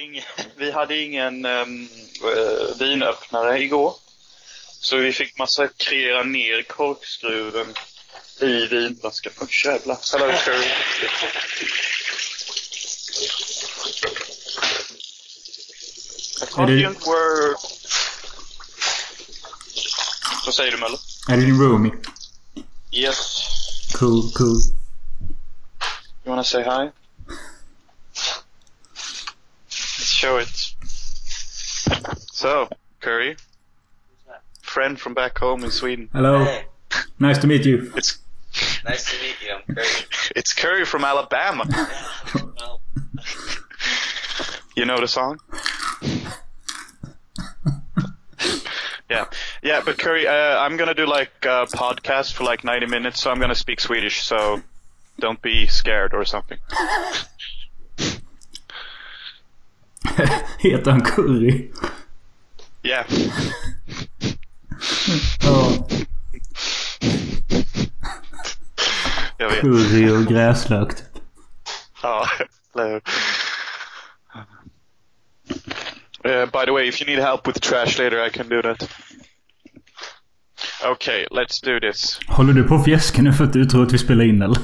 ingen, vi hade ingen um, uh, vinöppnare igår. Så vi fick massakrera ner korkskruven i vinflaskan. Oh, jävlar. Hello. I can't det- work. Vad säger du Möller? Är det din roomie? Yes. Cool, cool. You wanna say hi? Show it. So, Curry. Friend from back home in Sweden. Hello. Hey, Nice to meet you. It's nice to meet you. I'm Curry. it's Curry from Alabama. You know the song? yeah, yeah. But Curry, uh, I'm gonna do like a podcast for like 90 minutes, so I'm gonna speak Swedish. So don't be scared or something. Heter han Curry? Yeah. Ja. Jag vet. Curry och gräslök typ. Ja, eller? Uh, by the way, if you need help with the trash later, I can do that. Okay, let's do this. Håller du på att fjäska nu för att du tror att vi spelar in eller?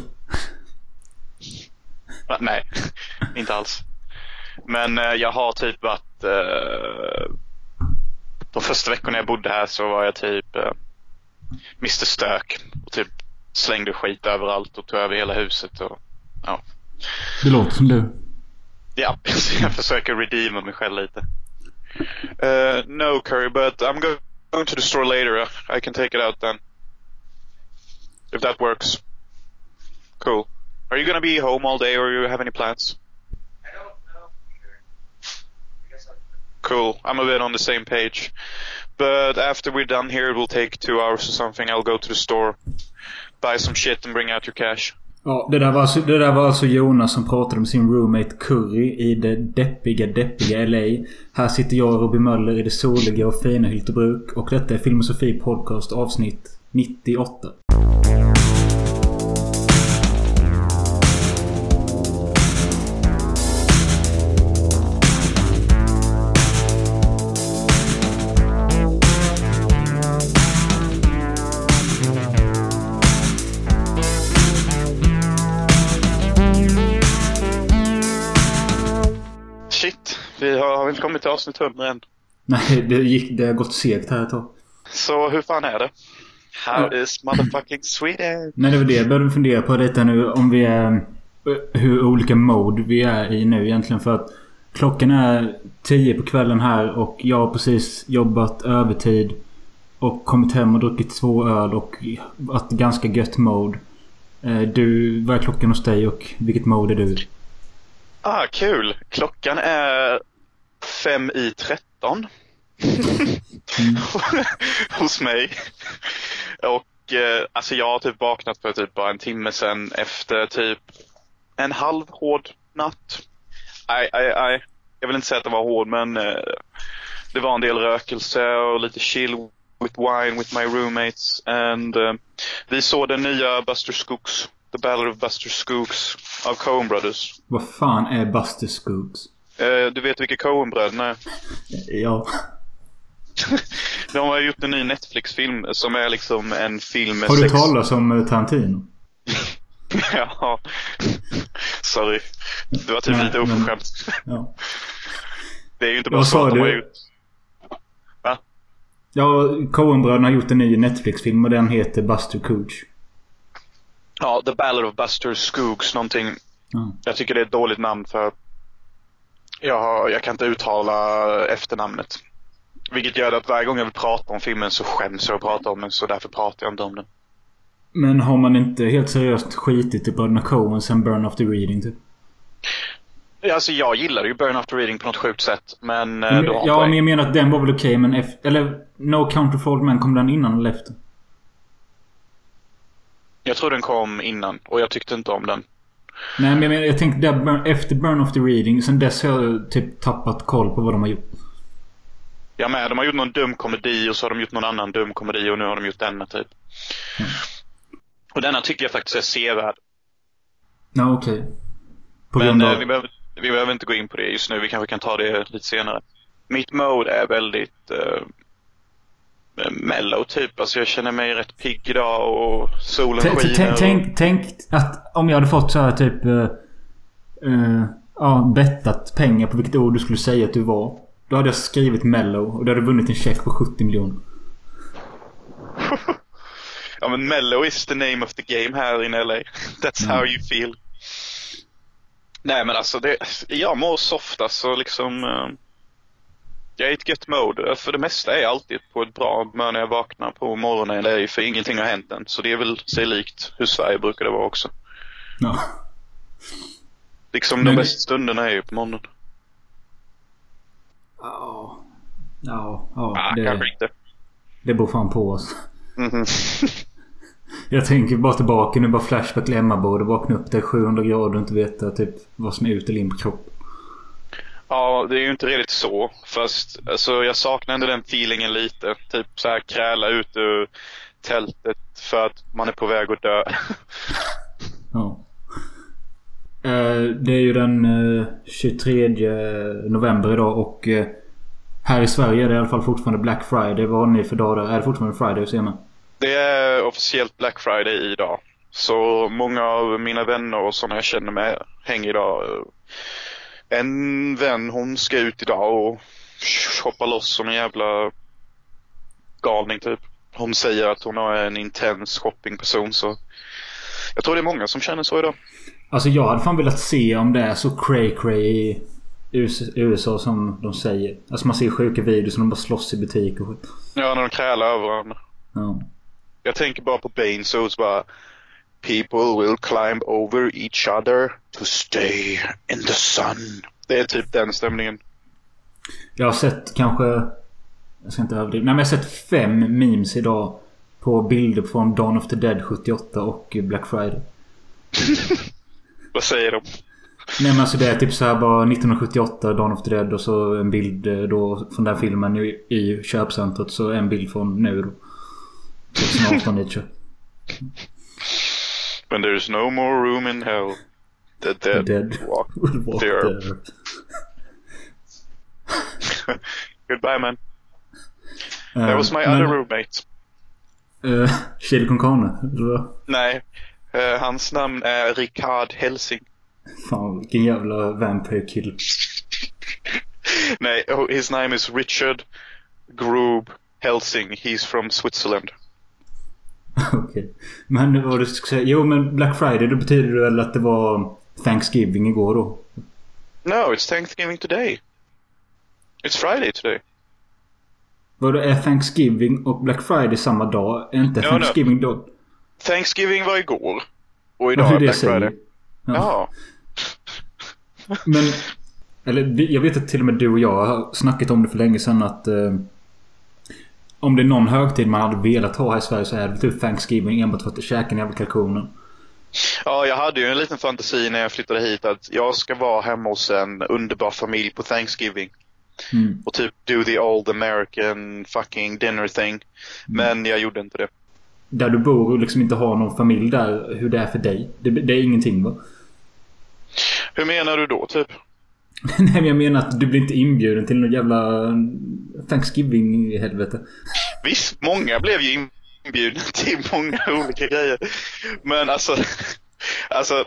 Nej, inte alls. Men eh, jag har typ varit... Uh, de första veckorna jag bodde här så var jag typ uh, Mr Stök. Och typ slängde skit överallt och tog över hela huset. Och, ja. Det låter som du. Ja, jag försöker redeema mig själv lite. Uh, no Curry, but I'm go- going to the store later. I can take it out then. If that works. Cool. Are you gonna be home all day or you have any plans? I don't know. Sure. I guess I'll Cool. I'm a bit on the same page. But after we're done here, it will take two hours or something. I'll go to the store, buy some shit and bring out your cash. Ja, det där, var alltså, det där var alltså Jonas som pratade med sin roommate Curry i det deppiga, deppiga LA. Här sitter jag och Robin Möller i det soliga och fina Hyltebruk. Och detta är Filmosofi Podcast avsnitt 98. Kommit till avsnitt 100 än. Nej, det, gick, det har gått segt här ett tag. Så hur fan är det? How is motherfucking Sweden? Nej, det var det jag började fundera på lite nu. Om vi är... Hur olika mode vi är i nu egentligen. För att klockan är 10 på kvällen här och jag har precis jobbat övertid. Och kommit hem och druckit två öl och varit ganska gött mode. Eh, Du, vad är klockan hos dig och vilket mode är du? Ah, kul! Klockan är fem i tretton. Hos mig. Och eh, alltså jag har typ vaknat för typ bara en timme sedan efter typ en halv hård natt. Aj, aj, aj. Jag vill inte säga att det var hård men eh, det var en del rökelse och lite chill with wine with my roommates. And eh, vi såg den nya Buster Scooks. The Ballad of Buster Scooks av Coen Brothers. Vad fan är Buster Scoops? Eh, du vet vilka Coen-bröderna är? Ja. De har gjort en ny Netflix-film som är liksom en film med Har du sex... talat om eh, Tarantino? ja. Sorry. Det var typ Nej, lite men- oförskämt. Ja. Det är ju inte bara så att de har gjort... Ja, Coen-bröderna har gjort en ny Netflix-film och den heter Buster Cooch. Ja, The Ballad of Buster Scoogs någonting. Ja. Jag tycker det är ett dåligt namn för jag, jag kan inte uttala efternamnet. Vilket gör att varje gång jag vill prata om filmen så skäms jag att prata om den så därför pratar jag inte om den. Men har man inte helt seriöst skitit i bröderna Coen sen Burn After Reading typ? Alltså jag gillar ju Burn After Reading på något sjukt sätt men eh, du har en ja, men jag menar att den var väl okej men efter... Eller No Country for Old Men kom den innan eller efter? Jag tror den kom innan och jag tyckte inte om den. Nej men jag menar, jag tänkte där, Burn- efter Burn After Reading. Sen dess har jag typ tappat koll på vad de har gjort. Jag med. De har gjort någon dum komedi och så har de gjort någon annan dum komedi och nu har de gjort denna typ. Mm. Och denna tycker jag faktiskt är sevärd. Ja okej. På Men eh, av... vi, behöver, vi behöver inte gå in på det just nu. Vi kanske kan ta det lite senare. Mitt mode är väldigt uh, mellow typ. Alltså jag känner mig rätt pigg idag och solen skiner. tänk, tänk, tänk att om jag hade fått så här typ... eh, eh, ja, bettat pengar på vilket ord du skulle säga att du var. Då hade jag skrivit mellow och du hade vunnit en check på 70 miljoner. Ja men mellow is the name of the game här in LA. That's how you feel. Nej men alltså det, jag mår soft alltså liksom. eh, jag är i ett gött mode. För det mesta är jag alltid på ett bra humör när jag vaknar på morgonen. Det är ju för ingenting har hänt än. Så det är väl sig likt hur Sverige brukar det vara också. Ja. Liksom Men- de bästa stunderna är ju på morgonen. Ja. Ja, ja. Ah, det, kanske inte. det beror fan på oss. Mhm. Jag tänker bara tillbaka nu. Bara flashback till Emmaboda. Vakna upp där 700 grader och inte veta typ vad som är ut eller in på kroppen. Ja, det är ju inte riktigt så. Fast alltså, jag ändå den feelingen lite. Typ så här kräla ut ur tältet för att man är på väg att dö. Ja. Eh, Det är ju den eh, 23 november idag och eh, här i Sverige är det i alla fall fortfarande Black Friday. Vad har ni för dag där? Är det fortfarande Friday ser man? Det är officiellt Black Friday idag. Så många av mina vänner och sådana jag känner med hänger idag. En vän hon ska ut idag och shoppa loss som en jävla galning typ. Hon säger att hon är en intens shoppingperson så jag tror det är många som känner så idag. Alltså jag hade fan velat se om det är så cray cray i US- USA som de säger. Alltså man ser sjuka videos som de bara slåss i butik och skit. Ja, när de krälar över varandra. Ja. Jag tänker bara på Bane så bara People will climb over each other to stay in the sun. Det är typ den stämningen. Jag har sett kanske... Jag ska inte överdriva. Nej men jag har sett fem memes idag. På bilder från Dawn of the Dead 78 och Black Friday. Vad säger de? Nej men alltså det är typ så här bara 1978 Dawn of the Dead och så en bild eh, då från den filmen i, i köpcentret. Så en bild från nu då. 2018 lite. When there's no more room in hell. The dead, dead. walk walk there. there. Goodbye man. Eh, That was my men, other roommate. Uh, con carne? Eller vad? Nej, eh, hans namn är Ricard Helsing. Fan vilken jävla vampire kill. Nej, oh, his name is Richard Groob Helsing. He's from Switzerland. Okej. Men vad du ska säga? Jo men Black Friday då betyder det väl att det var Thanksgiving igår då? No, it's Thanksgiving today. It's Friday today. Vad det är Thanksgiving och Black Friday samma dag? Är inte Ja, Thanksgiving då? Thanksgiving var igår. Och idag är det Black säger. Friday. Ja. Ja. Men... Eller jag vet att till och med du och jag har snackat om det för länge sedan att... Eh, om det är någon högtid man hade velat ha här i Sverige så är det typ Thanksgiving enbart för att käka den jävla kalkonen. Ja, jag hade ju en liten fantasi när jag flyttade hit att jag ska vara hemma hos en underbar familj på Thanksgiving. Mm. Och typ do the old American fucking dinner thing. Men jag gjorde inte det. Där du bor och liksom inte har någon familj där. Hur det är för dig. Det, det är ingenting va? Hur menar du då typ? Nej men jag menar att du blir inte inbjuden till någon jävla Thanksgiving i helvete. Visst, många blev ju inbjudna till många olika grejer. Men alltså, alltså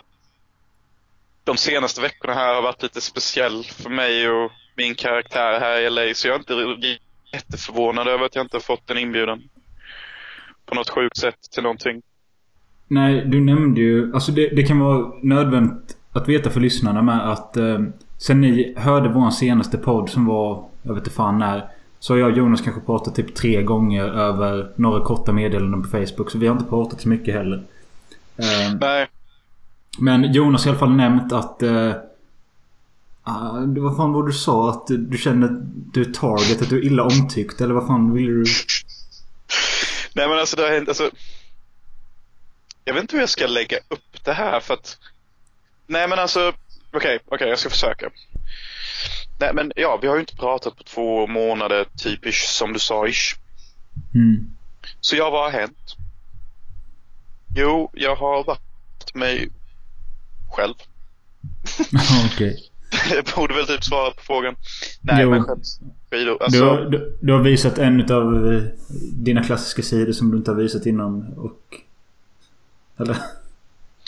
de senaste veckorna här har varit lite speciell för mig och min karaktär här i LA. Så jag är inte jätteförvånad över att jag inte har fått en inbjudan. På något sjukt sätt till någonting. Nej, du nämnde ju... Alltså det, det kan vara nödvändigt att veta för lyssnarna med att... Eh, sen ni hörde vår senaste podd som var... Jag vet inte fan när. Så har jag och Jonas kanske pratat typ tre gånger över några korta meddelanden på Facebook. Så vi har inte pratat så mycket heller. Eh, Nej, men Jonas har i alla fall nämnt att... Eh, ah, vad fan var det du sa? Att du, du känner att du är target, att du är illa omtyckt. Eller vad fan ville du... nej men alltså det har hänt, alltså. Jag vet inte hur jag ska lägga upp det här för att. Nej men alltså, okej, okej jag ska försöka. Nej men ja, vi har ju inte pratat på två månader typiskt som du sa ish. Mm. Så ja, vad har hänt? Jo, jag har varit mig själv. Okej. Jag borde väl typ svara på frågan. Nej, Jo. men. Du, Alltså, har, du, du har visat en av eh, dina klassiska sidor som du inte har visat innan och... Eller?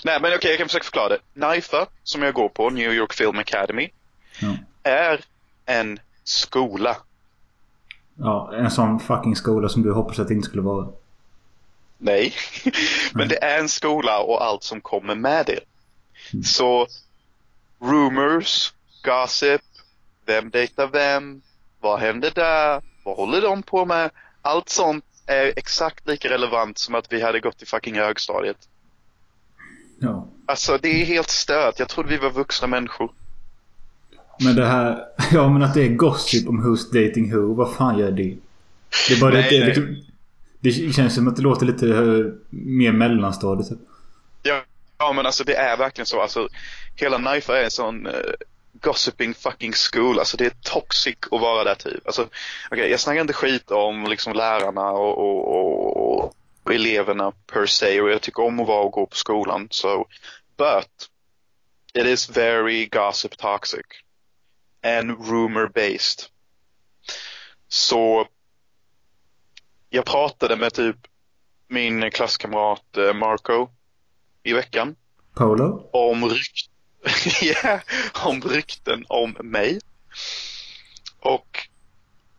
Nej men okej, jag kan försöka förklara det. NIFA, som jag går på, New York Film Academy, Ja. är en skola. ja, en sån fucking skola som du hoppas att det inte skulle vara. Nej, men det är en skola och allt som kommer med det. Så rumors, gossip, vem dejtar vem, vad händer där, vad håller de på med? Allt sånt är exakt lika relevant som att vi hade gått i fucking högstadiet. Ja. Alltså det är helt stört. Jag trodde vi var vuxna människor. Men det här... Ja men att det är gossip om who's dating who. Vad fan gör det? Det är bara Nej, det, det, liksom, det känns som att det låter lite eh, mer mellanstadiet. Ja, ja men alltså det är verkligen så. Alltså hela Knife är en sån uh, gossiping fucking school. Alltså det är toxic att vara där typ. Alltså okej, jag snackar inte skit om liksom lärarna och, och, och eleverna per se och jag tycker om att vara och gå på skolan. So, but it is very gossip toxic and rumor based. Så jag pratade med typ min klasskamrat eh, Marco i veckan Polo? om, rykt ja, om rykten om mig. Och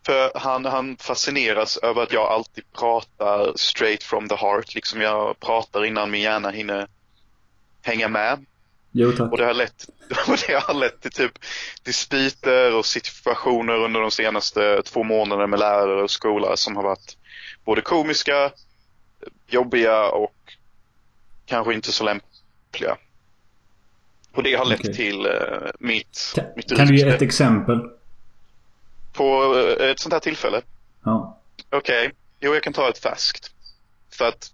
för han, han fascineras över att jag alltid pratar straight from the heart. Liksom jag pratar innan min hjärna hinner hänga med. Jo tack. Och det har lett, det har lett till typ dispyter och situationer under de senaste två månaderna med lärare och skola som har varit både komiska, jobbiga och kanske inte så lämpliga. Och det har lett Okej. till uh, mitt, Kan, mitt kan du ge ett exempel? På eh, ett sånt här tillfälle. Ja. Okej, jo jag kan ta ett färskt. För att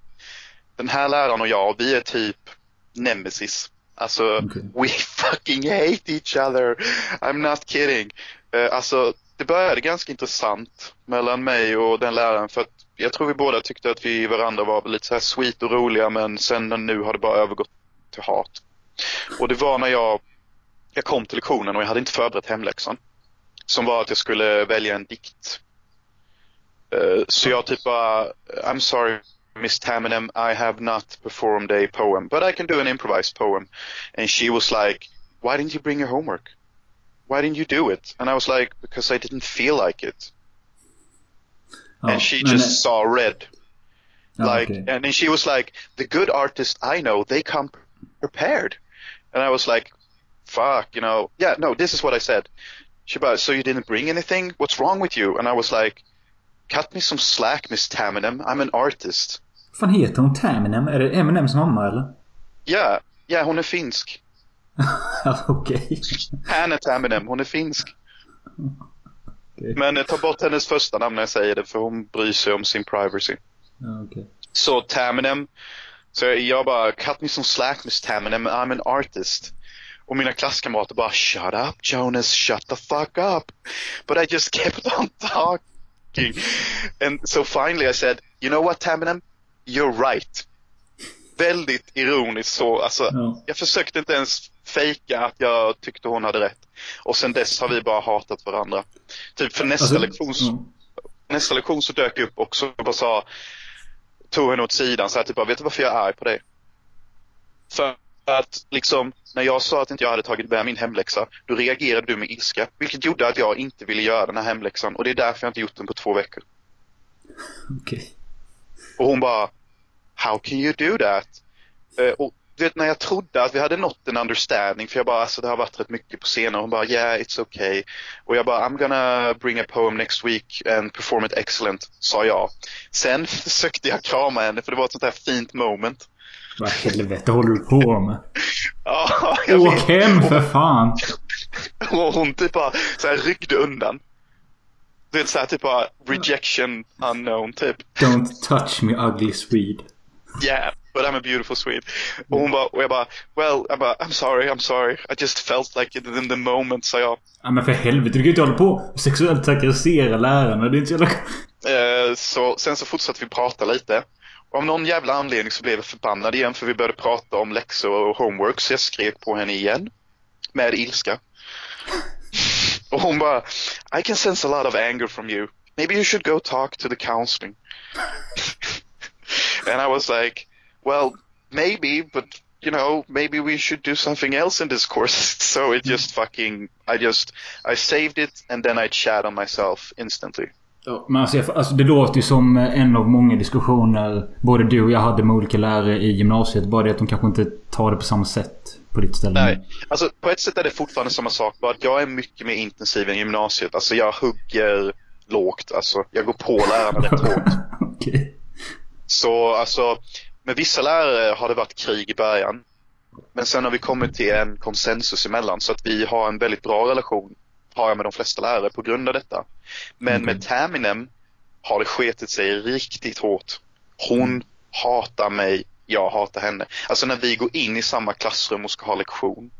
den här läraren och jag, vi är typ nemesis. Alltså, Okej. we fucking hate each other. I'm not kidding. Eh, alltså, det började ganska intressant mellan mig och den läraren för att jag tror vi båda tyckte att vi varandra var lite så här sweet och roliga men sen nu har det bara övergått till hat. Och det var när jag, jag kom till lektionen och jag hade inte förberett hemläxan. Som var att jag skulle välja en dikt. Eh, så jag typ bara, I'm sorry Miss Taminem, I have not performed a poem, but I can do an improvised poem. And she was like, why didn't you bring your homework? Why didn't you do it? And I was like, because I didn't feel like it. ja. and she just saw red. ja, like, okej. and then she was like, the good artists I know, they come prepared. And I was like, fuck, you know, yeah, no, this is what I said. She about, so you didn't bring anything? What's wrong with you? And I was like, cut me some slack, Miss Taminem. I'm an artist. Fan heter hon? Taminem? Är det Eminems mamma eller? Ja, ja, hon är finsk. Okej. Hanna Taminem, hon är finsk. Okej. Men eh, ta bort hennes första namn när jag säger det, för hon bryr sig om sin privacy. Okej. Så Taminem, så jag bara, cut me some slack Miss Taminem, I'm an artist. Och mina klasskamrater bara, shut up Jonas, shut the fuck up. But I just kept on talking. And so finally I said, you know what Taminem, you're right. Väldigt ironiskt så, alltså Ja. jag försökte inte ens fejka att jag tyckte hon hade rätt. Och sen dess har vi bara hatat varandra. Typ för nästa Alltså, lektion så- nästa lektion så dök jag upp också och bara sa, tog henne åt sidan så här typ vet du varför jag är arg på dig? För att liksom, när jag sa att inte jag hade tagit med min hemläxa, då reagerade du med ilska. Vilket gjorde att jag inte ville göra den här hemläxan och det är därför jag inte gjort den på två veckor. Okej. Och hon bara, how can you do that? Eh, och du vet när jag trodde att vi hade nått en understanding, för jag bara, alltså det har varit rätt mycket på scenen. Hon bara, yeah it's okay. Och jag bara, I'm gonna bring a poem next week and perform it excellent, sa jag. Sen försökte jag krama henne för det var ett sånt här fint moment. Vad helvete håller du på med? Ja, jag Åk vet. hem för fan! Och hon typ bara så här ryckte undan. Du vet såhär typ bara rejection unknown typ. Don't touch me ugly Swede. Yeah, but I'm a beautiful Swede. Och hon bara, och jag bara, well, jag bara, I'm sorry, I'm sorry. I just felt like it in the moment, sa jag. Ja men för helvete, du kan ju inte hålla på och sexuellt trakassera lärarna. Det är inte så jävla... Eh, så, sen så fortsatte vi prata lite. Av någon jävla anledning så blev jag förbannad igen för vi började prata om läxor och homework så jag skrek på henne igen. Med ilska. Och hon bara, I can sense a lot of anger from you. Maybe you should go talk to the counseling. and I was like, well, maybe, but you know, maybe we should do something else in this course. So it just fucking, I just, I saved it and then I chat on myself instantly. Ja, men alltså, jag, alltså det låter ju som en av många diskussioner både du och jag hade med olika lärare i gymnasiet. Bara det att de kanske inte tar det på samma sätt på ditt ställe. Nej, alltså på ett sätt är det fortfarande samma sak. Bara att jag är mycket mer intensiv än gymnasiet. Alltså jag hugger lågt. Alltså jag går på lärarna rätt hårt. Okej. Så alltså, med vissa lärare har det varit krig i början. Men sen har vi kommit till en konsensus emellan så att vi har en väldigt bra relation har jag med de flesta lärare på grund av detta. Men Okej. med Taminem har det sketit sig riktigt hårt. Hon hatar mig, jag hatar henne. Alltså när vi går in i samma klassrum och ska ha lektion.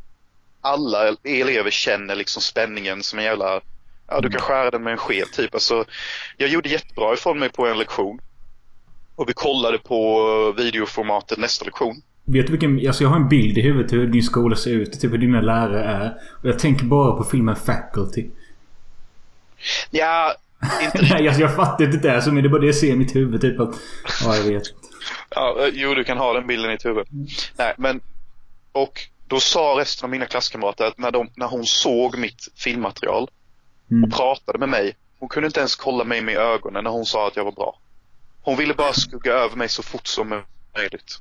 Alla elever känner liksom spänningen som en jävla, ja du kan skära den med en sked typ. Alltså, jag gjorde jättebra ifrån mig på en lektion. Och vi kollade på videoformatet nästa lektion. Vet du vilken... Alltså jag har en bild i huvudet hur din skola ser ut. Typ hur dina lärare är. Och jag tänker bara på filmen Faculty. Ja, inte. Nej, alltså jag fattar inte det. Alltså, men det är bara det jag ser i mitt huvud. Typ att... Ja, jag vet. Ja, eh, jo, du kan ha den bilden i ditt huvud. Nej, men och då sa resten av mina klasskamrater att när, de, när hon såg mitt filmmaterial Mm. och pratade med mig, hon kunde inte ens kolla mig med ögonen när hon sa att jag var bra. Hon ville bara skugga över mig så fort som möjligt.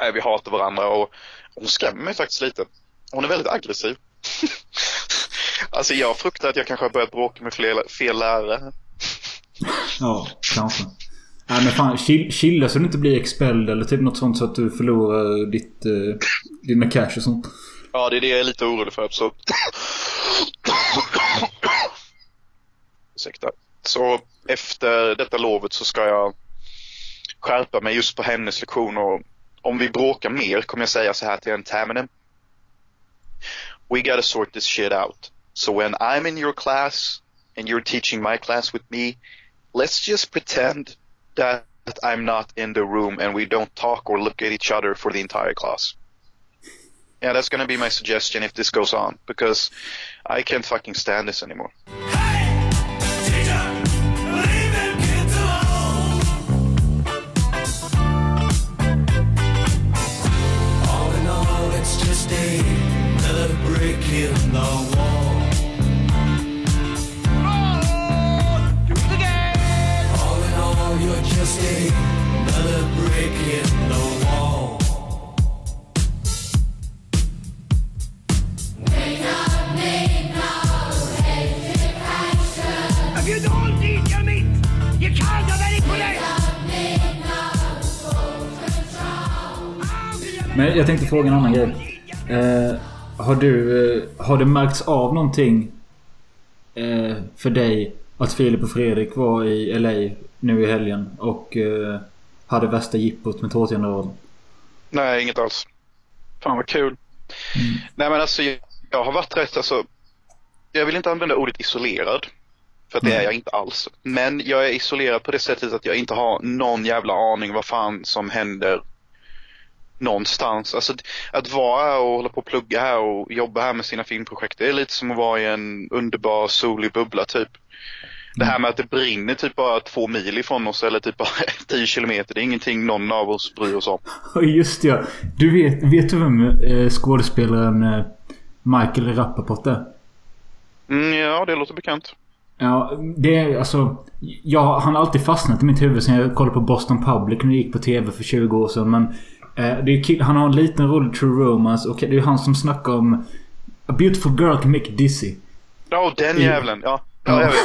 Nej, vi hatar varandra och hon skrämmer mig faktiskt lite. Hon är väldigt aggressiv. alltså jag fruktar att jag kanske har börjat bråka med fler, fel lärare. Ja, kanske. Nej men fan, chill- chilla så du inte blir expelled eller typ något sånt så att du förlorar ditt, eh, dina cash och sånt. Ja, det är det jag är lite orolig för. Så... Ursäkta. Så efter detta lovet så ska jag skärpa mig just på hennes lektion och om vi bråkar mer kommer jag säga så här till en Taminem. We gotta sort this shit out. So when I'm in your class and you're teaching my class with me, let's just pretend that I'm not in the room and we don't talk or look at each other for the entire class. Yeah, that's gonna be my suggestion if this goes on because I can't fucking stand this anymore. Men jag tänkte fråga en annan grej. Eh, har du... Eh, har det märkts av någonting eh, för dig att Filip och Fredrik var i LA nu i helgen och eh, hade värsta jippot med tårtgeneralen? Nej, inget alls. Fan vad kul. Nej men alltså jag, jag har varit rätt alltså. Jag vill inte använda ordet isolerad. För det är jag inte alls. Men jag är isolerad på det sättet att jag inte har någon jävla aning vad fan som händer någonstans. Alltså att vara här och hålla på och plugga här och jobba här med sina filmprojekt. Det är lite som att vara i en underbar solig bubbla typ. Det här med att det brinner typ bara två mil ifrån oss eller typ bara tio kilometer. Det är ingenting någon av oss bryr oss om. Just ja. Du vet, vet du vem eh, skådespelaren eh, Michael Rappaport är? Mm, ja, det låter bekant. Ja, det är alltså... Ja, han har alltid fastnat i mitt huvud sen jag kollade på Boston Public när det gick på TV för 20 år sedan. Men eh, det är kill, han har en liten roll i True Romance och det är han som snackar om... A beautiful girl can make dizzy. Ja, den I- jävlen. Ja, ja jag vet.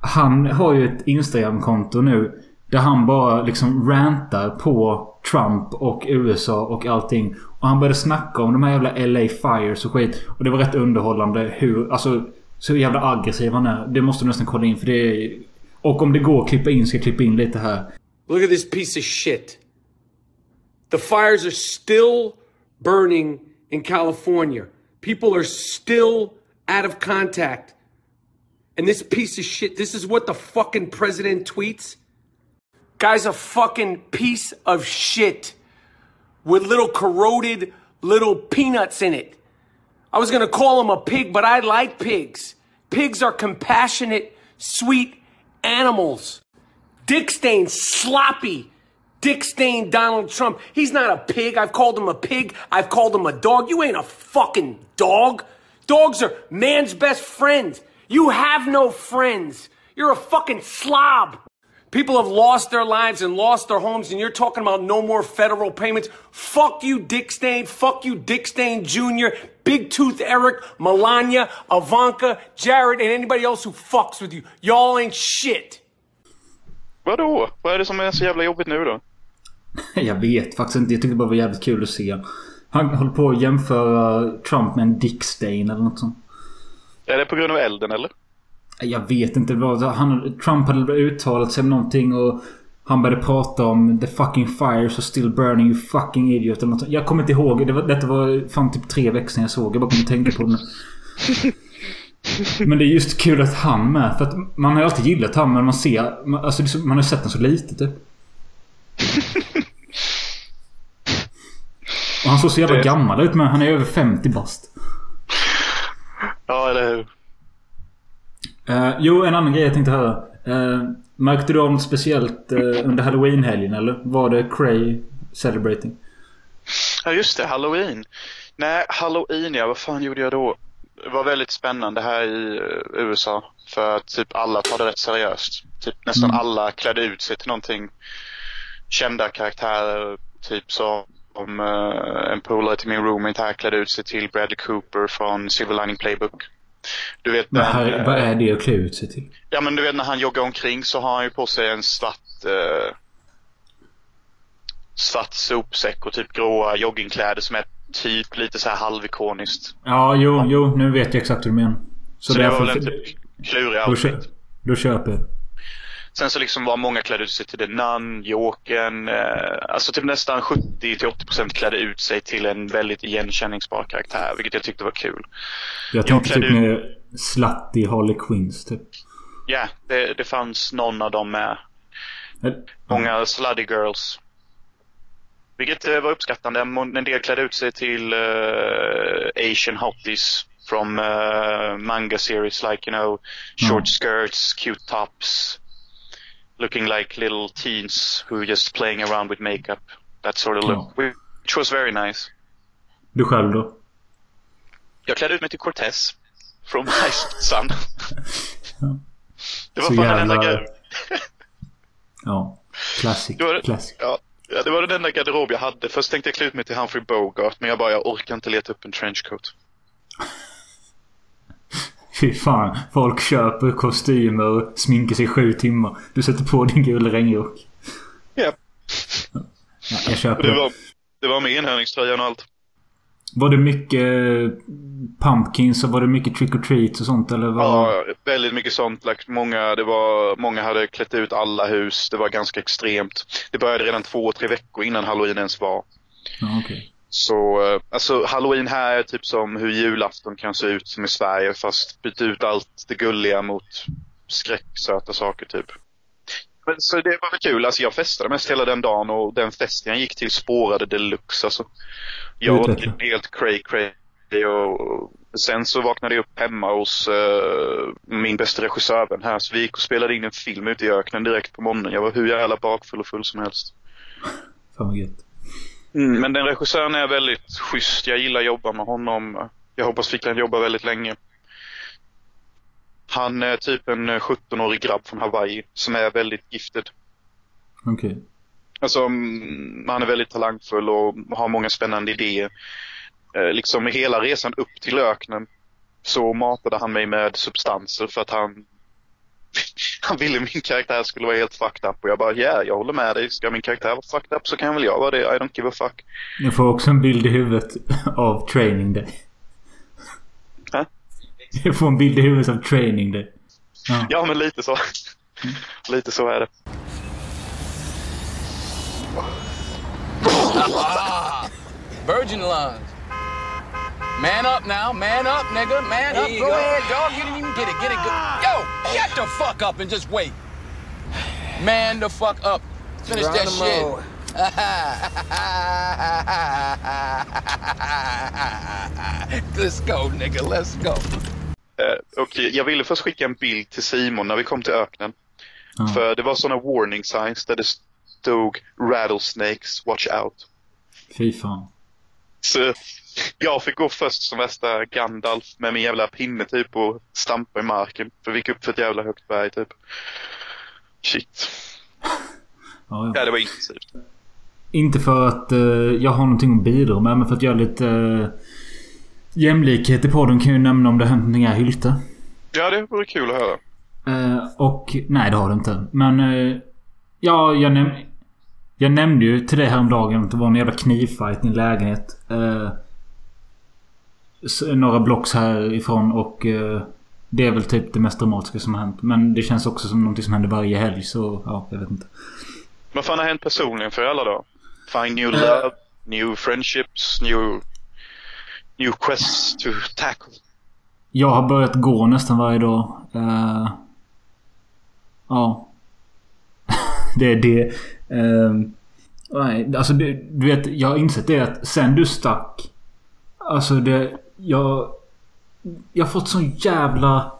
Han har ju ett Instagram-konto nu. Där han bara liksom rantar på Trump och USA och allting. Och han började snacka om de här jävla LA Fires och skit. Och det var rätt underhållande hur... Alltså... Så jävla aggressiv han är. Det måste du nästan kolla in för det är... Och om det går att klippa in ska jag klippa in lite här. Look at this piece of shit. The fires are still burning in California. People are still out of contact. And this piece of shit, this is what the fucking president tweets? Guy's a fucking piece of shit with little corroded little peanuts in it. I was gonna call him a pig, but I like pigs. Pigs are compassionate, sweet animals. Dick Stain, sloppy. Dick Stain Donald Trump. He's not a pig. I've called him a pig. I've called him a dog. You ain't a fucking dog. Dogs are man's best friend. You have no friends. You're a fucking slob. People have lost their lives and lost their homes, and you're talking about no more federal payments. Fuck you, Dick Stain. Fuck you, Dick Stain Jr., Big Tooth Eric, Melania, Ivanka, Jared, and anybody else who fucks with you. Y'all ain't shit. Vadå? Vad är det som är så jävla jobbigt nu då? Jag vet faktiskt inte. Jag tyckte det bara var jävligt kul att se. Han håller på att jämföra Trump med en Dick Stain eller något sånt. Är det på grund av elden eller? Jag vet inte. Det han, Trump hade uttalat sig om någonting och han började prata om the fucking fires are still burning you fucking idiot. Eller något. sånt. Jag kommer inte ihåg. Det var, detta var fan typ tre veckor sedan jag såg. Jag bara kommer tänka på det nu. Men det är just kul att han med. För att man har ju alltid gillat han men man ser... man- Alltså det man har sett den så lite typ. Han såg så jävla Det- gammal ut men han är över 50 bast. Ja, eller hur? Eh, jo, en annan grej jag tänkte höra. Uh, märkte du av något speciellt eh, under halloween-helgen eller? Var det Cray celebrating? Ja, just det. Halloween. Nej, halloween ja. Vad fan gjorde jag då? Det var väldigt spännande här i USA. För att typ alla tar det rätt seriöst. Typ nästan Mm. alla klädde ut sig till någonting. Kända karaktärer. Typ som om, eh, en polare till min roommate här klädde ut sig till Bradley Cooper från Silver Lining Playbook. Du vet den, här, eh, vad är det att klä ut sig till? Ja men du vet när han joggar omkring så har han ju på sig en svart eh, svart sopsäck och typ gråa joggingkläder som är typ lite så här halvikoniskt. Ja, jo, jo. Nu vet jag exakt hur du menar. Så, det var väl en typ klurig då, kö- outfit. då köper jag. Sen så liksom var många klädde ut sig till The Nun, Jokern, eh, alltså typ nästan 70-80% klädde ut sig till en väldigt igenkänningsbar karaktär, vilket jag tyckte var kul. Jag tänkte typ ut- med Slutty Harley Quinns typ. Ja, det, det fanns någon av dem med. Många slutty girls. Vilket eh, var uppskattande. En del klädde ut sig till eh, Asian hotties from eh, manga series like you know short skirts, cute tops, looking like little teens who are just playing around with makeup. That sort of look, which was very nice. Du själv då? Jag klädde ut mig till Cortez from Ice Sun. Det var Så fan den enda jävla- grejen. Ja. Classic. Det var Classic. Ja, ja, det var den enda garderob jag hade. Först tänkte jag klä ut mig till Humphrey Bogart, men jag bara, jag orkar inte leta upp en trenchcoat. Fy fan. Folk köper kostymer och sminkar sig sju timmar. Du sätter på din gula regnrock. Ja. Ja, jag köper Det var, det var med enhörningströjan och allt. Var det mycket pumpkins och var det mycket trick or treats och sånt eller? Var... Ja, väldigt mycket sånt. Många, det var, många hade klätt ut alla hus. Det var ganska extremt. Det började redan två, tre veckor innan halloween ens var. Ja, okej. Så, eh, alltså halloween här är typ som hur julafton kan se ut som i Sverige fast byta ut allt det gulliga mot skräcksöta saker typ. Men, så det var väl kul. Alltså jag festade mest hela den dagen och den festen jag gick till spårade deluxe alltså. Jag var Utveckla. helt cray cray och sen så vaknade jag upp hemma hos eh, min bästa regissörvän här så vi gick och spelade in en film ute i öknen direkt på morgonen. Jag var hur jävla bakfull och full som helst. Fan vad gött. Mm, men den regissören är väldigt schysst. Jag gillar att jobba med honom. Jag hoppas vi kan jobba väldigt länge. Han är typ en eh, 17-årig grabb från Hawaii som är väldigt gifted. Okej. Alltså, mm, han är väldigt talangfull och har många spännande idéer. Eh, liksom i hela resan upp till öknen så matade han mig med substanser för att han han ville min karaktär skulle vara helt fucked up och jag bara ja, yeah, jag håller med dig. Ska min karaktär vara fucked up så kan väl jag vara det. I don't give a fuck. Jag får också en bild i huvudet av Training Day. Hä? Jag får en bild i huvudet av Training Day. Ja. Ja, men lite så. lite så är det. Virgin lines. Man up now, man up, nigga, man up. Go, ahead, dog. You didn't even get it. Get it. Go. Yo, get the fuck up and just wait. Man the fuck up. Finish that shit. Let's go, nigga. Let's go. Eh, och jag ville först skicka en bild till Simon när vi kom till öknen. Ja. För det var sådana warning signs där det stod rattlesnakes, watch out. Fy fan. Så jag fick gå först som värsta Gandalf med min jävla pinne typ och stampa i marken. För vi gick upp för ett jävla högt berg typ. Shit. Ja, ja. Ja, det var intensivt. Inte för att eh, jag har någonting att bidra med, men för att göra lite uh, jämlikhet i podden kan jag ju nämna om det har hänt någonting här i Hylte. Ja, det vore kul att höra. Eh, och nej, det har det inte. Men eh, ja, jag, näm jag nämnde ju till dig häromdagen att det var en jävla knivfight i en lägenhet. Eh, några blocks härifrån och eh, det är väl typ det mest dramatiska som har hänt. Men det känns också som någonting som händer varje helg så ja, jag vet inte. Vad fan har hänt personligen för alla då? Find new love, new friendships, new, new quests to tackle. Jag har börjat gå nästan varje dag. Eh, ja. det är det. Uh, nej, alltså det, du vet, jag har insett det att sen du stack. Alltså det... Jag... Jag har fått sån jävla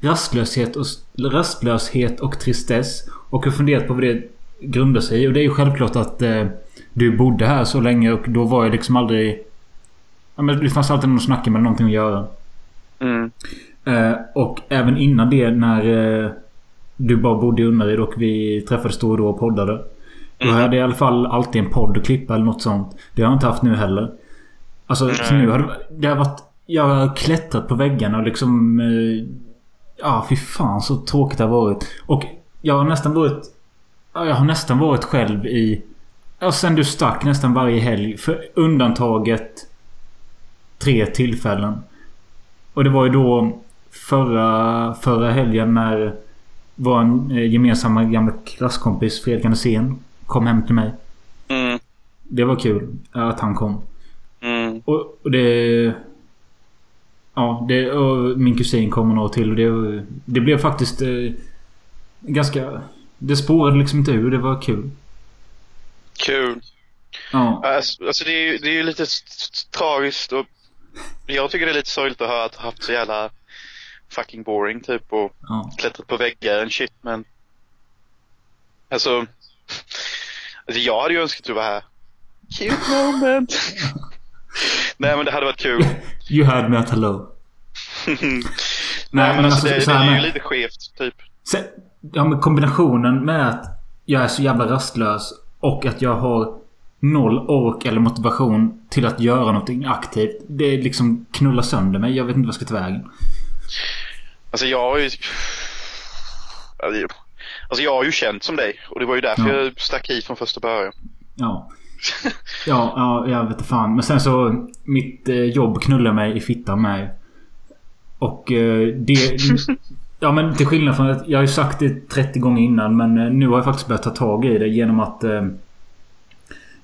rastlöshet och, rastlöshet och tristess. Och jag har funderat på vad det grundar sig i. Och det är ju självklart att eh, du bodde här så länge och då var jag liksom aldrig... Ja, men det fanns alltid någon att snacka med, någonting att göra. Mm. Eh, och även innan det när eh, du bara bodde i Unnaryd och vi träffades då och då och poddade. Då hade jag i alla fall alltid en podd att klippa eller något sånt. Det har jag inte haft nu heller. Alltså så nu har det, det har varit... Jag har klättrat på väggarna och liksom... Eh, ja, fy fan så tråkigt det har varit. Och jag har nästan varit... Ja, jag har nästan varit själv i... Ja, sen du stack nästan varje helg. För undantaget... Tre tillfällen. Och det var ju då förra, förra helgen när vår eh, gemensamma gamla klasskompis Fredrik Andersén kom hem till mig. Mm. Det var kul att han kom. Och, och det... Ja, det, och min kusin kom några till och det, det blev faktiskt eh, ganska... Det spårade liksom inte ur. Det var kul. Kul. Ja. Alltså, alltså det är ju det är ju lite tragiskt och jag tycker det är lite sorgligt att höra att ha haft så jävla fucking boring typ och ja. klättrat på väggar and shit men alltså, alltså jag hade ju önskat att du var här. Cute moment. Nej men det hade varit kul. You had me at hello. Nej men alltså, det, så det här är ju lite skevt typ. Sen, ja, men kombinationen med att jag är så jävla rastlös och att jag har noll ork eller motivation till att göra någonting aktivt. Det liksom knullar sönder mig. Jag vet inte vad jag ska ta vägen. Alltså jag har ju... Alltså, Alltså jag har ju känt som dig och det var ju därför Ja. jag stack hit från första början. Ja. Ja, ja, jag vet inte fan. Men sen så... Mitt eh, jobb knullar mig i fittan med. Och eh, det... Ja men till skillnad från att jag har ju sagt det 30 gånger innan men eh, nu har jag faktiskt börjat ta tag i det genom att... Eh,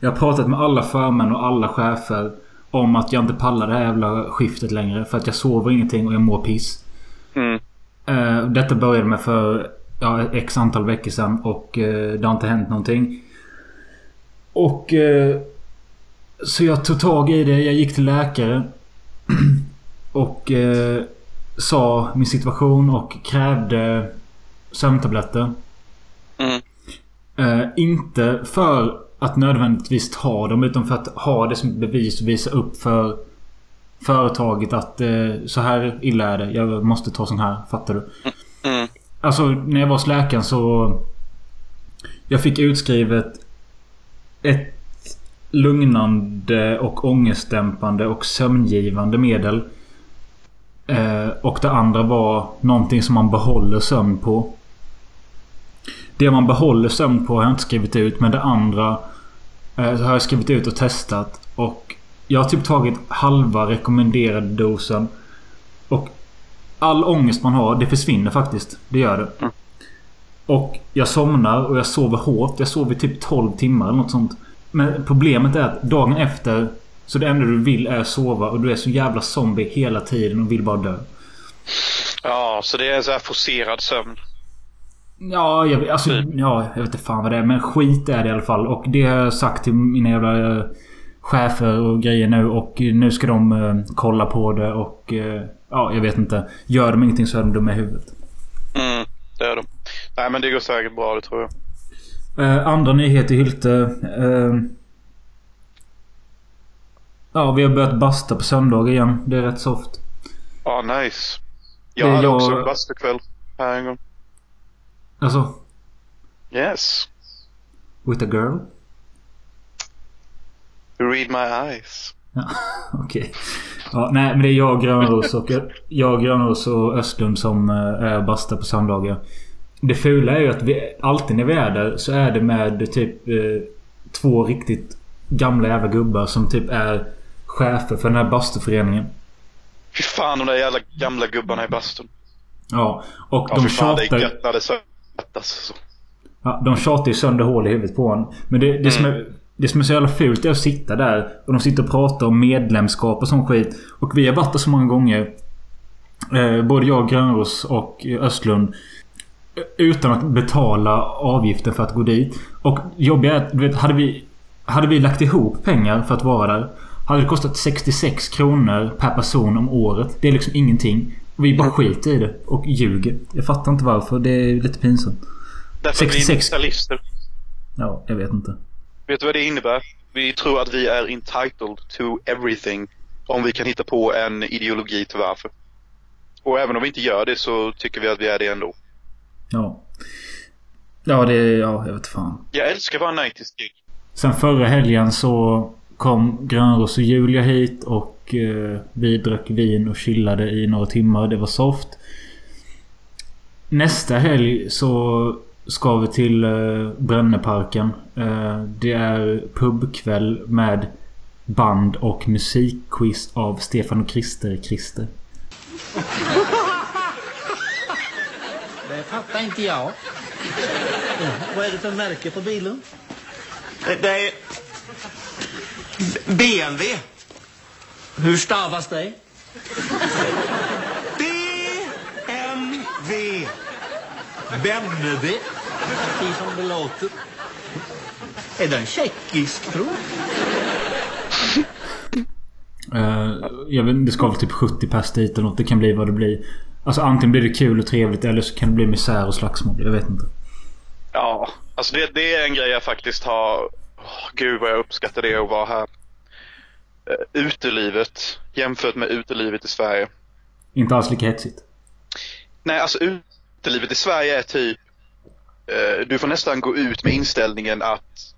jag har pratat med alla förmän och alla chefer om att jag inte pallar det här jävla skiftet längre. För att jag sover ingenting och jag mår piss. Mm. Eh, detta började med för ja, x antal veckor sedan och eh, det har inte hänt någonting. Och... Eh, så jag tog tag i det. Jag gick till läkare. och eh, sa min situation och krävde sömntabletter. Mm. Eh, inte för att nödvändigtvis ta dem utan för att ha det som bevis och visa upp för företaget att eh, så här illa är det. Jag måste ta sån här. Fattar du? Mm. Alltså när jag var hos läkaren så... Jag fick utskrivet ett lugnande och ångestdämpande och sömngivande medel. Eh, och det andra var någonting som man behåller sömn på. Det man behåller sömn på har jag inte skrivit ut men det andra eh, har jag skrivit ut och testat. Och jag har typ tagit halva rekommenderade dosen. Och all ångest man har, det försvinner faktiskt. Det gör det. Mm. Och jag somnar och jag sover hårt. Jag sover typ 12 timmar eller något sånt. Men problemet är att dagen efter så det enda du vill är sova och du är så jävla zombie hela tiden och vill bara dö. Ja, så det är så här forcerad sömn. Ja, jag, alltså, Typ. ja, jag vet inte fan vad det är. Men skit är det i alla fall. Och det har jag sagt till mina jävla eh, chefer och grejer nu. Och nu ska de eh, kolla på det och... Eh, ja, jag vet inte. Gör de ingenting så är de dumma i huvudet. Mm, det är de. Nej men det går säkert bra det tror jag. Eh, andra nyheter i Hylte. Eh, ja, vi har börjat basta på söndag igen. Det är rätt soft. Ja, nice. Jag Det hade jag- också en bastukväll här en gång. Alltså, Yes. with a girl? You read my eyes. Ja, okej. Ja, nej, men det är jag, Grönros och jag, Grönros och Östlund som eh, är basta på söndagar. Det fula är ju att vi, alltid när vi är där så är det med typ eh, två riktigt gamla jävla gubbar som typ är chefer för den här bastuföreningen. Fy fan de där jävla gamla gubbarna i bastun. Ja, och Ja, de fan det är tjatar... gött när det svettas. Så. Ja, de tjatar ju sönder hål i huvudet på en. Men det, det, som är, det som är så jävla fult är att sitta där och de sitter och pratar om medlemskap och sån skit. Och vi har varit där så många gånger. Eh, både jag, Grönros och Östlund. Utan att betala avgiften för att gå dit. Och jobbiga är att, du vet, hade vi... Hade vi lagt ihop pengar för att vara där. Hade det kostat 66 kronor per person om året. Det är liksom ingenting. Vi bara skiter i det och ljuger. Jag fattar inte varför. Det är lite pinsamt. Därför att vi är 66. kapitalister. Ja, jag vet inte. Vet du vad det innebär? Vi tror att vi är entitled to everything. Om vi kan hitta på en ideologi till varför. Och även om vi inte gör det så tycker vi att vi är det ändå. Ja. Ja, det... Ja, jag vet fan. Jag älskar våra 90s gig. Sen förra helgen så kom Grönros och Julia hit och eh, vi drack vin och chillade i några timmar. Det var soft. Nästa helg så ska vi till eh, Bränneparken. Eh, det är pubkväll med band och musikquiz av Stefan och Christer Christer. Det fattar inte jag. Vad är det för märke på bilen? Det är BMW. Hur stavas det? BMW. Benneby. Precis som det låter. Är den tjeckisk, tror Eh, jag vet, det ska väl typ 70 pers dit eller något. Det kan bli vad det blir. Alltså antingen blir det kul och trevligt eller så kan det bli misär och slagsmål. Jag vet inte. Ja, alltså det, det är en grej jag faktiskt har... Åh, gud vad jag uppskattar det att vara här. Uh, utelivet jämfört med utelivet i Sverige. Inte alls lika hetsigt. Nej, alltså utelivet i Sverige är typ... eh, du får nästan gå ut med inställningen att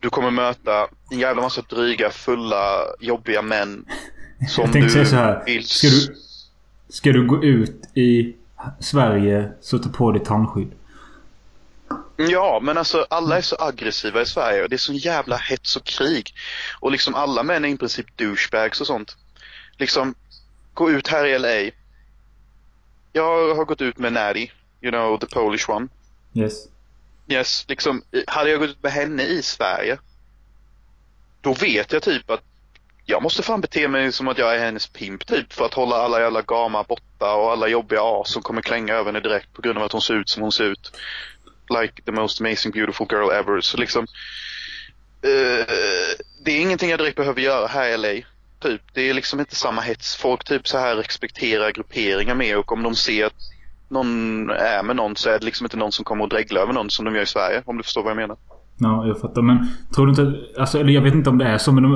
du kommer möta en jävla massa dryga, fulla, jobbiga män. Som Jag tänkte du säga så här. vill... Ska du, ska du gå ut i Sverige så ta på dig tandskydd. Ja, men alltså alla är så aggressiva i Sverige det är så jävla hets och krig. Och liksom alla män är i princip douchebags och sånt. Liksom, gå ut här i LA. Jag har gått ut med Natty, you know, the Polish one. Yes. Yes, liksom, hade jag gått ut med henne i Sverige. Då vet jag typ att jag måste fan bete mig som att jag är hennes pimp typ för att hålla alla jävla gamar borta och alla jobbiga as som kommer klänga över henne direkt på grund av att hon ser ut som hon ser ut. Like the most amazing beautiful girl ever. Så liksom, uh, det är ingenting jag direkt behöver göra här i LA. Typ, det är liksom inte samma hets. Folk typ så här respekterar grupperingar mer och om de ser att någon är med någon så är det liksom inte någon som kommer att dregla över någon som de gör i Sverige. Om du förstår vad jag menar. Ja, jag fattar. Men tror du inte... Alltså, eller jag vet inte om det är så men de,